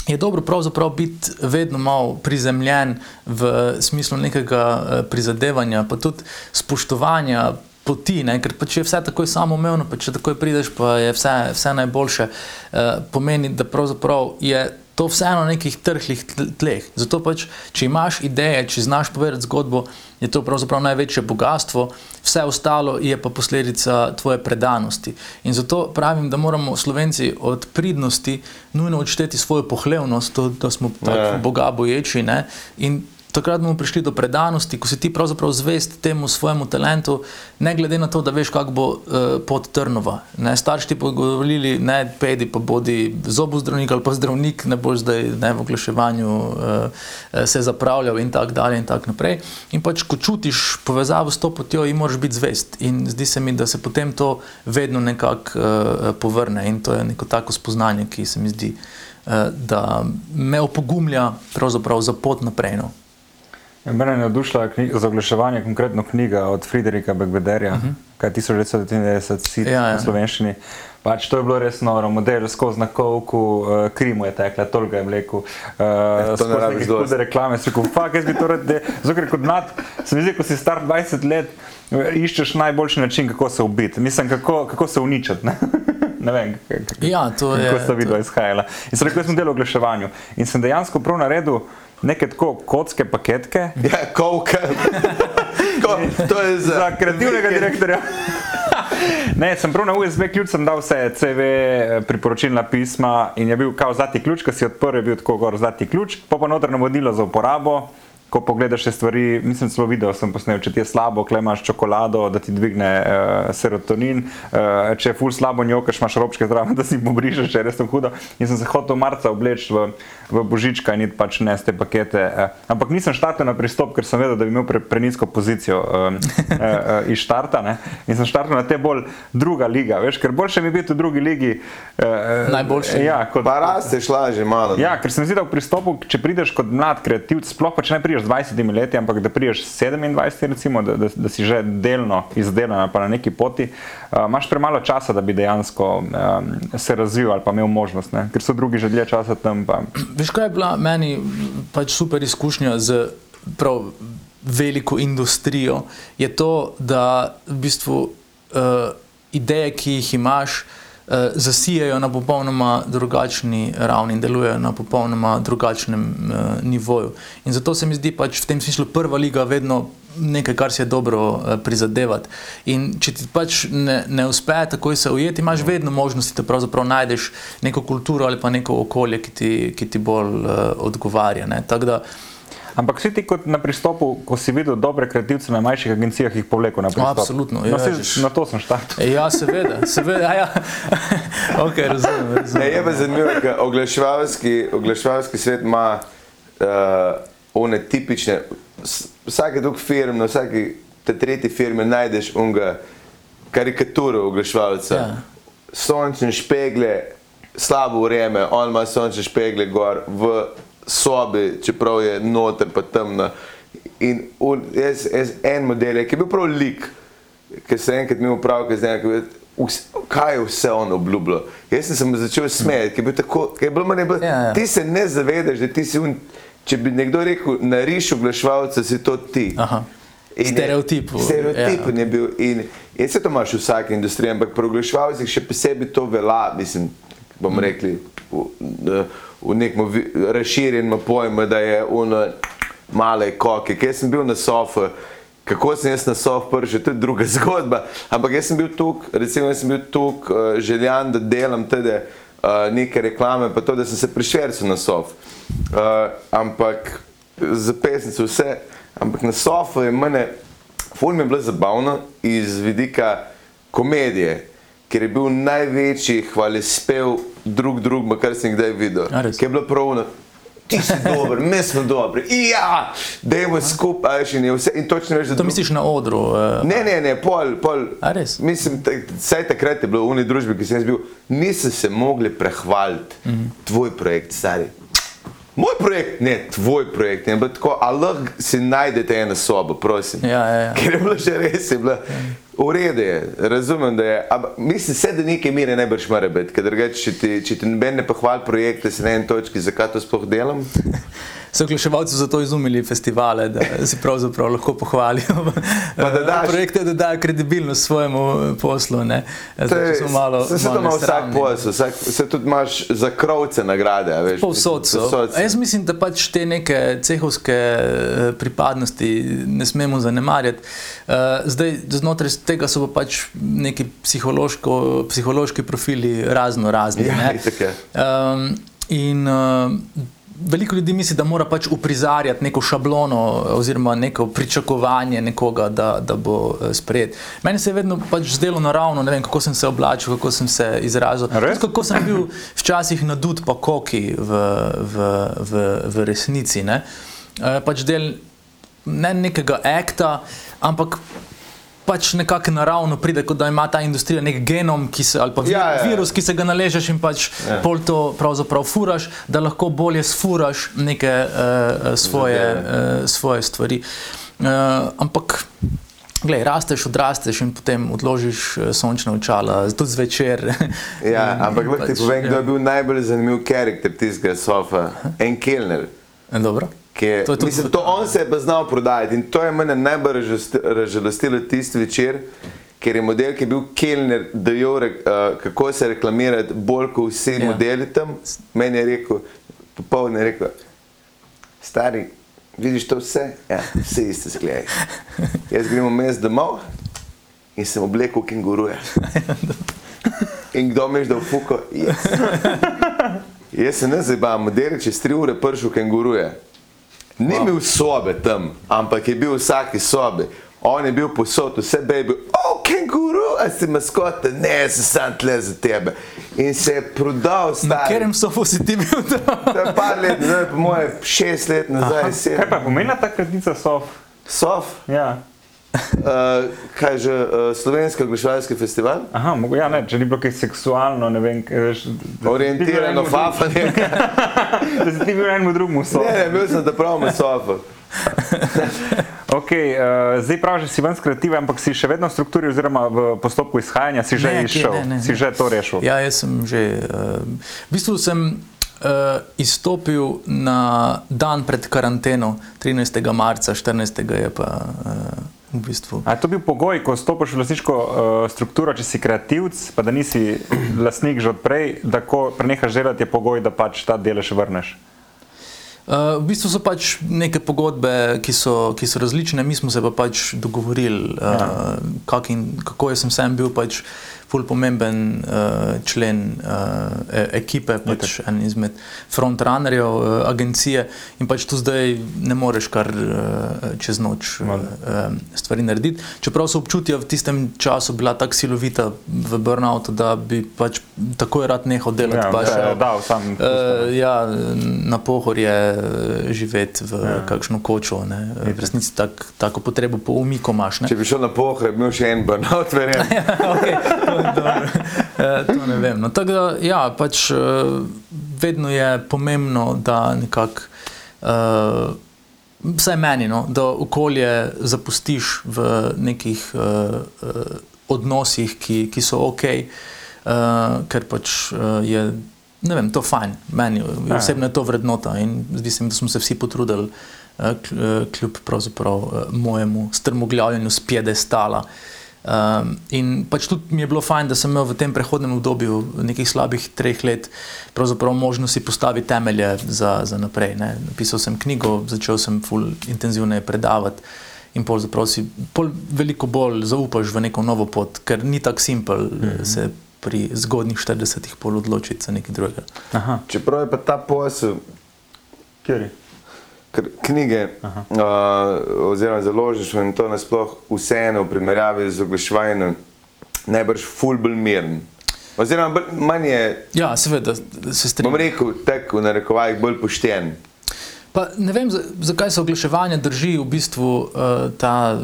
je dobro pravzaprav biti vedno malo prizemljen v smislu nekega eh, prizadevanja, pa tudi spoštovanja. Poti, ne, ker če je vse tako samoumevno, pa če tako prideš, pa je vse, vse najboljše, eh, pomeni, da pravzaprav je to vseeno na nekih trhlih tleh. Zato pač, če imaš ideje, če znaš povedati zgodbo, je to pravzaprav največje bogatstvo, vse ostalo je pa posledica tvoje predanosti. In zato pravim, da moramo Slovenci od pridnosti nujno odšteti svojo pohlevnost, to, da smo ja. boga boječi. Ne? In takrat bomo prišli do predanosti, ko si ti pravzaprav zvest temu svojemu talentu, ne glede na to, da veš, kako bo uh, pot trnova. Ne, starši ti pogovorili, ne pedi, pa bodi zobozdravnik ali pa zdravnik, ne boš zdaj ne, v oglaševanju uh, se zapravljal in tako dalje in tako naprej. In pač, ko čutiš povezavo s to potjo, in moraš biti zvest. In zdi se mi, da se potem to vedno nekako uh, povrne in to je neko tako spoznanje, ki se mi zdi. Da me opogumlja za pot naprej. No. Ja, mene je navdušila za oglaševanje, konkretno knjiga od Friderika Begvederja, uh mhm. -huh. kaj 1999 sit ja, ja. v slovenščini. Pač to je bilo res noro, model skozi nakovku, uh, krimu je tekla, toliko je mleko. Uh, eh, to je nekaj hude reklame, se rekel, fuck, jaz bi to rad, ker kot mlad, se mi zdi, ko si star 20 let, iščeš najboljši način, kako se ubiti, mislim, kako, kako se uničiti. Ne? ne vem, kako, ja, kako sta vidva izhajala. In sem rekel, jaz sem delal v oglaševanju in sem dejansko prav naredil neke tako kocke paketke. Ja, kovke. Ko, to je za, za kreativnega direktorja. ne, sem prav na USB ključ, sem dal vse CV, priporočilna pisma in je bil kao zlati ključ, ki si odprl, je bil tako gor zlati ključ, pa pa notrno vodilo za uporabo. Ko pogledaš te stvari, mislim, celo video sem posnel, če ti je slabo, klej imaš čokolado, da ti dvigne uh, serotonin, uh, če je ful slabo njokaš, imaš robčke zraven, da si pobrišeš, če je res to hudo. In sem se hotel marca obleči v, v božička in pač ne te pakete. Uh, ampak nisem štartil na pristop, ker sem vedel, da bi imel pre, prenisko pozicijo uh, uh, uh, iz štarta. Ne? In sem štartil na te bolj druga liga, veš, ker boljše mi biti v drugi ligi. Uh, Najboljše. Ja, kot, Pa rasteš lažje malo. ne. Ja, ker se mi zdi, da v pristopu, če prideš kot mlad kreativc, sploh pa če ne prideš z 20 leti, ampak da prideš s 27, recimo, da, da, da si že delno izdelan pa na neki poti, uh, imaš premalo časa, da bi dejansko um, se razvil ali pa imel možnost, ne? ker so drugi že dlje časa tam. Pa. Veš, kaj je bila meni pač super izkušnja z prav veliko industrijo? Je to, da v bistvu uh, ideje, ki jih imaš, uh, zasijajo na popolnoma drugačni ravni in delujejo na popolnoma drugačnem uh, nivoju. In zato se mi zdi pač v tem smislu prva liga vedno. Nekaj, kar si je dobro uh, prizadevati. In če ti pač ne, ne uspe takoj se ujeti, imaš vedno možnosti, da pravzaprav najdeš neko kulturo ali pa neko okolje, ki ti, ki ti bolj uh, odgovarja. Tako da, Ampak si ti kot na pristopu, ko si videl dobre kreativce na manjših agencijah, jih povlekel na pristop. Absolutno, No, ja, saj veš. na to sem štartil. Ja, seveda, seveda. Ja, ja. okay, razumem, Ne, razumem. je pa zanimivo, ker oglaševalski, oglaševalski svet ima uh, one tipične, vsake drug firm, na vsaki te tretji firmi najdeš unga karikaturo oglaševalca. Ja. Sončne špegle, slabo vreme, on ima sončne špegle gor v sobi, čeprav je noter pa temno. In un, jaz, jaz en model je, ki je bil prav lik, ki se enkrat imel prav, ki zdaj, kaj je vse on obljubljal. Jaz sem se mu začel smejati, ki je bil tako, ki je bilo manj, bilo, Ja, ja. ti se ne zavedaš, da ti si un, če bi nekdo rekel, nariš oglaševalca, si to ti. Aha. In je- Stereotip, Stereotip ja. je bil. In, in se to imaš v vsaki industriji, ampak pri oglaševalcih še posebej to velja, mislim, bomo rekli, v, v nekem vi- razširjenem pojmu, da je uno male koke. Jaz sem bil na sofu, kako sem jaz na sofu prišel, to je druga zgodba. Ampak jaz sem bil tukaj, recimo, jaz sem bil tukaj uh, željan, da delam tudi uh, neke reklame, pa to, da sem se prišversil na sof. Uh, ampak za pesnico vse, ampak na sofu je mene, ful mi je bilo zabavno iz vidika komedije, ker je bil največji hvalespev drug drugemu, kar sem kdaj videl. Ker je bilo pravno. Ti si dober, mi smo dobri. Ja, dajmo skupaj, še ne vse. In točno veš, da To misliš na odru? Uh, Ne, ne, ne, pol, pol. Mislim, tak- saj takrat je bilo v uni družbi, ki sem jaz bil, niso se mogli prehvaliti. Mm. -hmm. Tvoj projekt, stari. Moj projekt, ne, tvoj projekt. Je bilo tako, a lahko si najdete eno sobo, prosim. Ja, ja, ja. Ker je bilo že res, je bilo v redu, je, razumem, da je. Ampak mislim, se, da nekaj mire najbrž mora biti, ker drugače, če ti, če ti noben ne pohvali projekte, si na eni točki, zakaj to sploh delam. So oglaševalci zato izumili festivale, da si pravzaprav lahko pohvalijo Pa da daš- projekte, da dajo kredibilnost svojemu poslu. Ne? To Zdaj, smo malo, se, se to ima vsak posel, vsak, se tudi imaš za krovce nagrade. Veš, Povsod so. Jaz mislim, da pač te neke cehovske eh, pripadnosti ne smemo zanemarjati. Eh, Zdaj, znotraj tega so pa pač neki psihološki profili razno razni. Ja. Um, in uh, veliko ljudi misli, da mora pač uprizarjati neko šablono oziroma neko pričakovanje nekoga, da, da bo eh, sprejet. Meni se je vedno pač zdelo naravno, ne vem, kako sem se oblačil, kako sem se izrazil. Res? Tudi Kako sem bil včasih nadut pa koki v, v, v, v resnici. Ne? Eh, Pač del ne nekega akta, ampak pač nekako naravno pride, kot da ima ta industrija nek genom, ki se, ali pa vir, Ja, ja, ja. virus, ki se ga naležeš in pač ja. pol to pravzaprav furaš, da lahko bolje sfuraš neke uh, svoje, uh, svoje stvari. Uh, ampak. Glej, rasteš, odrasteš in potem odložiš sončna očala, tudi zvečer. Ja, ampak lahko ti Pač, povem, kdo ja. je bil najbolj zanimiv karakter tistega sofa. En Kelner. Dobro. Je- To je Mislim, to on se je pa znal prodajati in to je mene najbolj razžalosti- razžalostilo tisti večer, ker je model, ki je bil Kelner, dejal, uh, kako se reklamirati bolj kot vsi Ja. modeli tam. Meni je rekel, popoldne je rekel, stari, vidiš to vse? Ja, vse iste zglede. Jaz grem vmes domov in sem oblekel kenguruje. In kdo meš, da v fuko? Jaz. Jaz se ne zabavam, model je čez tri ure prišel kenguruje. Ni imel sobe tam, ampak je bil v vsaki sobi. On je bil posod, vse baby, oh, kenguru, a si maskota, ne, se sam tle za tebe. In se je prodal Na stari. katerem sofu si ti bil tam? To je par let nazaj, po moje šest let nazaj, Kaj sedem. pa je pomenila ta kratica SOF? Sof, Ja. Uh, kaj že, uh, slovenski oglaševalski festival? Aha, mogo, ja, ne, če ni bilo kaj seksualno, ne vem, kaj, veš, si Orientirano fafanje. Da si ti bil enemu drugemu SOF. Ne, ne, bil sem da pravimo sofa. Okay, uh, zdaj praviš, da si ven skreative, ampak si še vedno v strukturi oziroma v postopku izhajanja, si že Ne, izšel, ne, ne, si ne. že to rešil. Ja, jaz sem že. Uh, v bistvu sem uh, izstopil na dan pred karanteno, 13. marca, 14. je pa uh, v bistvu. A je to bil pogoj, ko stopiš v lastniško uh, strukturo, če si kreativc, pa da nisi lastnik že odprej, da ko prenehaš delati, je pogoj, da pač ta delež vrneš. Uh, v bistvu so pač neke pogodbe, ki so, ki so različne, mi smo se pa pač dogovorili, uh, ja. kak in, kako jaz sem sam bil pač ful pomemben uh, člen uh, ekipe, pač en izmed frontrunnerjev uh, agencije in pač tu zdaj ne moreš kar uh, čez noč uh, stvari narediti. Čeprav so občutja v tistem času bila tako silovita v burnoutu, da bi pač takoj rad nehal delati. Ja, pa da, dal sam. Uh, ja, na pohor je uh, živeti v ja. kakšno kočo. Ne. V resnici tak, tako potrebo po umiku imaš. ne. Če bi šel na pohreb, bi imel še en burnout, verjamem. okay, to. Eh, to ne vem. No, tako da, ja, pač, eh, vedno je pomembno, da nekako, uh, vsaj meni, no, da okolje zapustiš v nekih uh, uh, odnosih, ki, ki so ok, uh, ker pač uh, je. Ne vem, to fajn, meni Ja. osebno je to vrednota in mislim, da smo se vsi potrudili, kl- kljub pravzaprav mojemu strmoglavljanju z piedestala. Um, in pač tudi mi je bilo fajn, da sem imel v tem prehodnem obdobju, nekih slabih treh let, pravzaprav možnosti postaviti temelje za, za naprej. Ne. Napisal sem knjigo, začel sem ful intenzivneje predavati. In pol zaprav si pol veliko bolj zaupaš v neko novo pot, ker ni tako simpel mm -hmm. se pri zgodnjih 40-ih pol odločiti za nekaj drugega. Aha, Čeprav je pa ta posel, kjer je? Knjige uh, oziroma založništvo in to nasploh vseeno v primerjavi z oglaševanjem najbrž ful bolj miren. Oziroma bolj, manj je, Ja, seveda, se bom strinjam. rekel, tek v narekovajih bolj pošten. Pa ne vem, za- zakaj se oglaševanje drži v bistvu uh, ta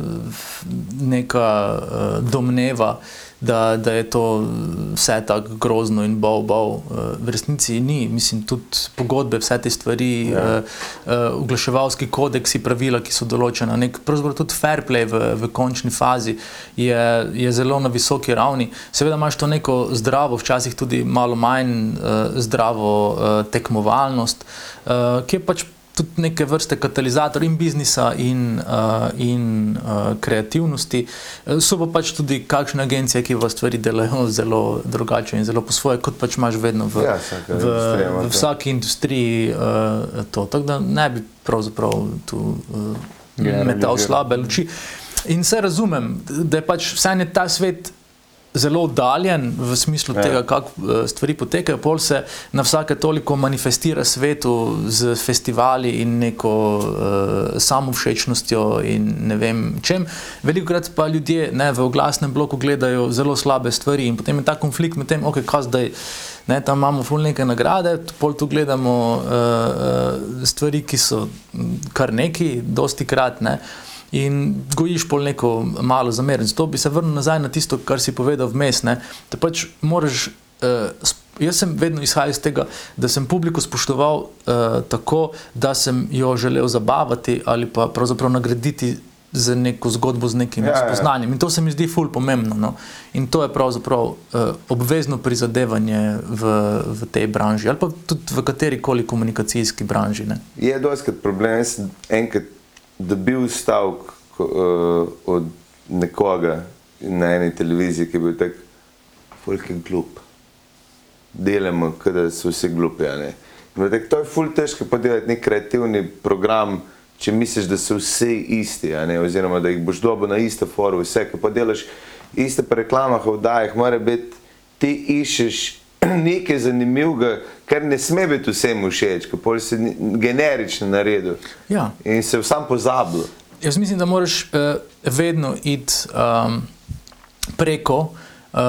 neka uh, domneva, da, da je to vse tako grozno in bov, bov. Uh, v resnici ni, mislim, tudi pogodbe, vse te stvari, ja. uh, uh, oglaševalski kodeksi, pravila, ki so določena, nek pravzaprav tudi fair play v, v končni fazi je, je zelo na visoki ravni. Seveda imaš to neko zdravo, včasih tudi malo manj uh, zdravo uh, tekmovalnost, uh, ki je pač tudi neke vrste katalizator in biznisa, in, uh, in uh, kreativnosti. Eh, So pa pač tudi kakšne agencije, ki v stvari delajo zelo drugače in zelo po svoje, kot pač imaš vedno v, Ja, v, v vsaki industriji uh, to. Tako da ne bi pravzaprav tu uh, Generaliziral. metal slabe luči. In se razumem, da je pač vsaj ne ta svet. Zelo oddaljen v smislu Ja. tega, kako eh, stvari potekajo, pol se na vsake toliko manifestira svetu z festivali in neko uh, samovšečnostjo in ne vem čem. Veliko krat pa ljudje ne, v oglasnem bloku gledajo zelo slabe stvari in potem je ta konflikt med tem, ok, kaj zdaj. Ne, tam imamo ful neke nagrade, pol tu gledamo uh, uh, stvari, ki so kar neki, dosti krat. Ne. In gojiš pol neko malo zamerjen. Zato bi se vrnil nazaj na tisto, kar si povedal vmes. Da pač moraš. Uh, jaz sem vedno izhajal iz tega, da sem publiko spoštoval uh, tako, da sem jo želel zabavati ali pa pravzaprav nagraditi za neko zgodbo z nekim Ja, ja, spoznanjem. In to se mi zdi ful pomembno. No. In to je pravzaprav uh, obvezno prizadevanje v, v tej branži ali pa tudi v kateri koli komunikacijski branži. Ne. Je doskrat problem. Jaz enkrat dobil stavek uh, od nekoga na eni televiziji, ki je bil tak fucking glup. Delamo, da so vsi glupi. Tak, to je ful težko podelati nek kreativni program, če misliš, da so vsi isti, oziroma da jih boš dobil na isto foru, vse, ko pa delaš iste po reklamah, v oddajah, mora biti, ti iščeš nekaj zanimivega, ker ne sme biti vsem všeč, ker pol ni- generično naredil Ja. in se sam pozabil. Jaz mislim, da moraš uh, vedno iti um, preko uh,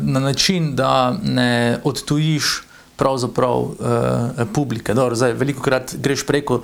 na način, da ne odtujiš pravzaprav uh, publike. Dobro, zdaj, veliko krat greš preko,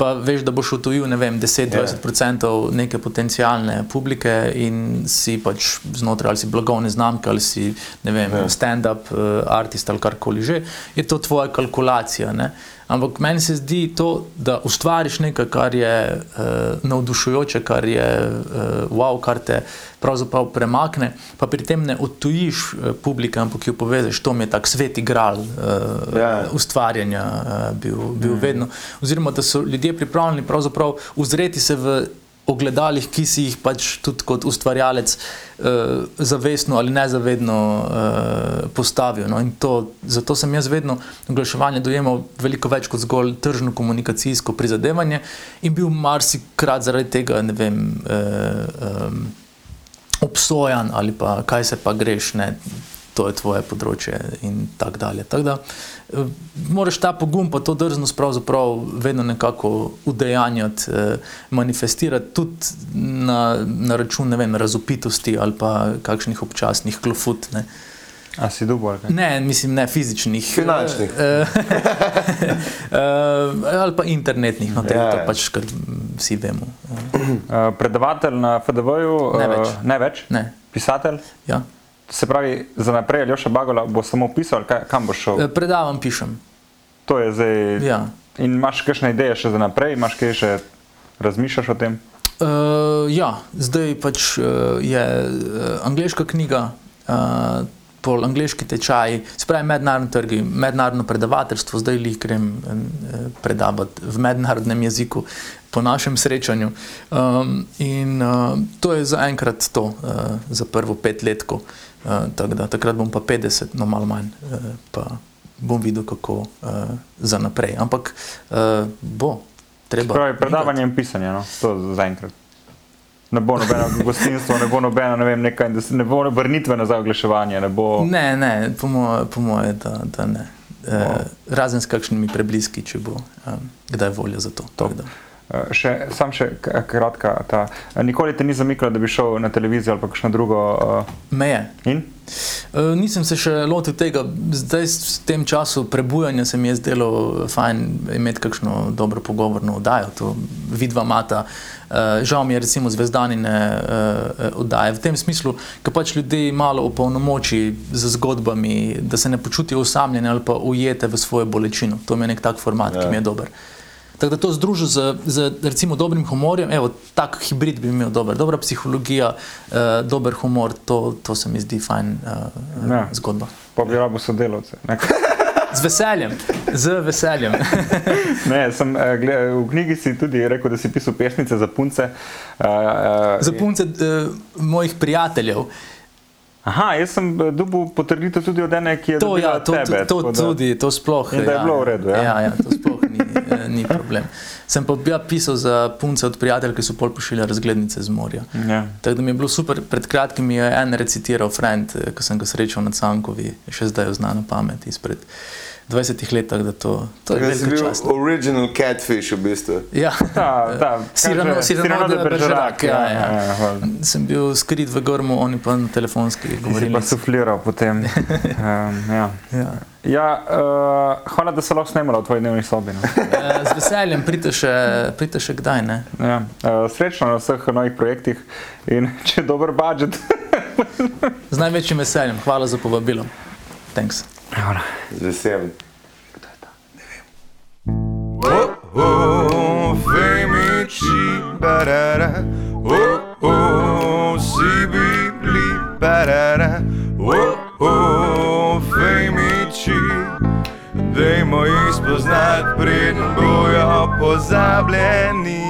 pa veš, da boš vem, 10-20% neke potencijalne publike in si pač znotraj ali si blagovne znamke ali si vem, stand-up uh, artist ali karkoli že, je to tvoja kalkulacija. Ne? Ampak meni se zdi to, da ustvariš nekaj, kar je uh, navdušujoče, kar je uh, wow, kar te pravzaprav premakne, pa pri tem ne odtujiš uh, publike, ampak jo povežeš. To mi je tak sveti gral uh, Ja. ustvarjanja uh, bil, bil mm. vedno. Oziroma, da so ljudje pripravljeni pravzaprav uzreti se v ogledalih, ki si jih pač tudi kot ustvarjalec uh, zavestno ali nezavedno uh, postavil. No? To, zato sem jaz vedno oglaševanje dojemal veliko več kot zgolj tržno komunikacijsko prizadevanje in bil marsikrat zaradi tega, ne vem. Uh, um, obsojan ali pa kaj se pa greš, ne, to je tvoje področje in tako dalje. Tako da eh, moraš ta pogum pa to drznost pravzaprav vedno nekako udejanjati, eh, manifestirati tudi na, na račun, ne vem, razupitosti ali pa kakšnih občasnih klofut. Ne. A si kaj? Ne, mislim, ne fizičnih. Finančnih. Eh, eh, ali pa internetnih, no, tega Ja, to pač, kar vsi vemo. Eh, Uh, predavatelj na FDV-ju? Ne več. Ne več? Ne, Pisatelj? ja. Se pravi, za naprej Aljoša Bagola bo samo pisal, ali kaj, kam boš šel? Eh, Predavam, pišem. To je zdaj. Ja. In imaš kakšne ideje še za naprej, imaš kaj še razmišljaš o tem? Uh, ja, zdaj pač uh, je uh, angliška knjiga, uh, pol angliški tečaj, se pravi mednarodni trgi, mednarodno predavateljstvo, zdaj jih grem uh, predavati v mednarodnem jeziku po našem srečanju. Um, in uh, to je zaenkrat to, uh, za prvo petletko. Uh, tako da takrat bom pa 50, no malo manj, uh, pa bom videl, kako uh, za naprej. Ampak uh, bo. Treba Pravi, predavanje in pisanje, no? to zaenkrat. Ne bo nobeno gostinstvo, ne bo nobeno, ne vem, neka industri- ne bo vrnitve nazaj v oglaševanje, ne bo. Ne, ne, po mojem, po moje, da, da ne. E, razen s kakšnimi prebliski, če bo um, kdaj volja za to. Tako da. Eh, Še, sam še kratka. Ta, eh, nikoli te ni zamikalo, da bi šel na televizijo ali kakšno drugo. Uh, Meje. in? E, nisem se še lotil tega, zdaj s tem času prebujanja se mi je zdelo fajn imeti kakšno dobro pogovorno oddajo. To vidva mata. Uh, žal mi je recimo zvezdanine uh, oddaje v tem smislu, ker pač ljudi malo opolnomoči z zgodbami, da se ne počutijo osamljene ali pa ujete v svojo bolečino. To mi je nek tak format, ja. ki mi je dober. Tako da to združil z, z recimo dobrim humorjem, evo, tak hibrid bi imel dober, dobra psihologija, uh, dober humor, to, to se mi zdi fajn uh, Ja. ja. zgodba. Pa bi rabo sodelavce. Ne, Z veseljem, z veseljem. ne sem, eh, gled, v knjigi si tudi rekel, da si pisal pesmice za punce. Uh, uh, Za punce uh, mojih prijateljev. Aha, jaz sem eh, dobil potrditev tudi od ene, ki je To, ja, to, tebe. to, tako to da- tudi, to sploh. In da je ja, bilo v redu, ja? Ja, ja to sploh ni, eh, ni problem. Sem pa ja, pisal za punce od prijateljev, ki so pol pošiljali razglednice z morja. Ja. Tako da mi je bilo super, pred kratkim je en recitiral, friend, eh, ko sem ga srečal na Cankovi, še zdaj jo zna na pamet izpred 20 let, da to, to je Tako da si velika bil čast. original catfish v bistvu. Ja, Cyrano- kaže- Cyrano Cyrano de Bergerac, ja, ja, ja. ja, sem bil skrit v grmu, oni pa na telefonski Ti si govorili. pa sufliral potem. Um, ja. Ja. Ja, uh, hvala, da se lahko snemala v tvoji dnevni sobi. No. Eh, Z veseljem, pridite še, pridite še kdaj. Ne? Ja. Uh, srečno na vseh novih projektih in če je dober budžet. Z največjim veseljem, hvala za povabilo. Thanks. Hvala. Z veseljem. Oh, oh, femiči, barara. Oh, oh, si bibli, barara. Oh, oh, Dajmo jih spoznati, preden bojo pozabljeni.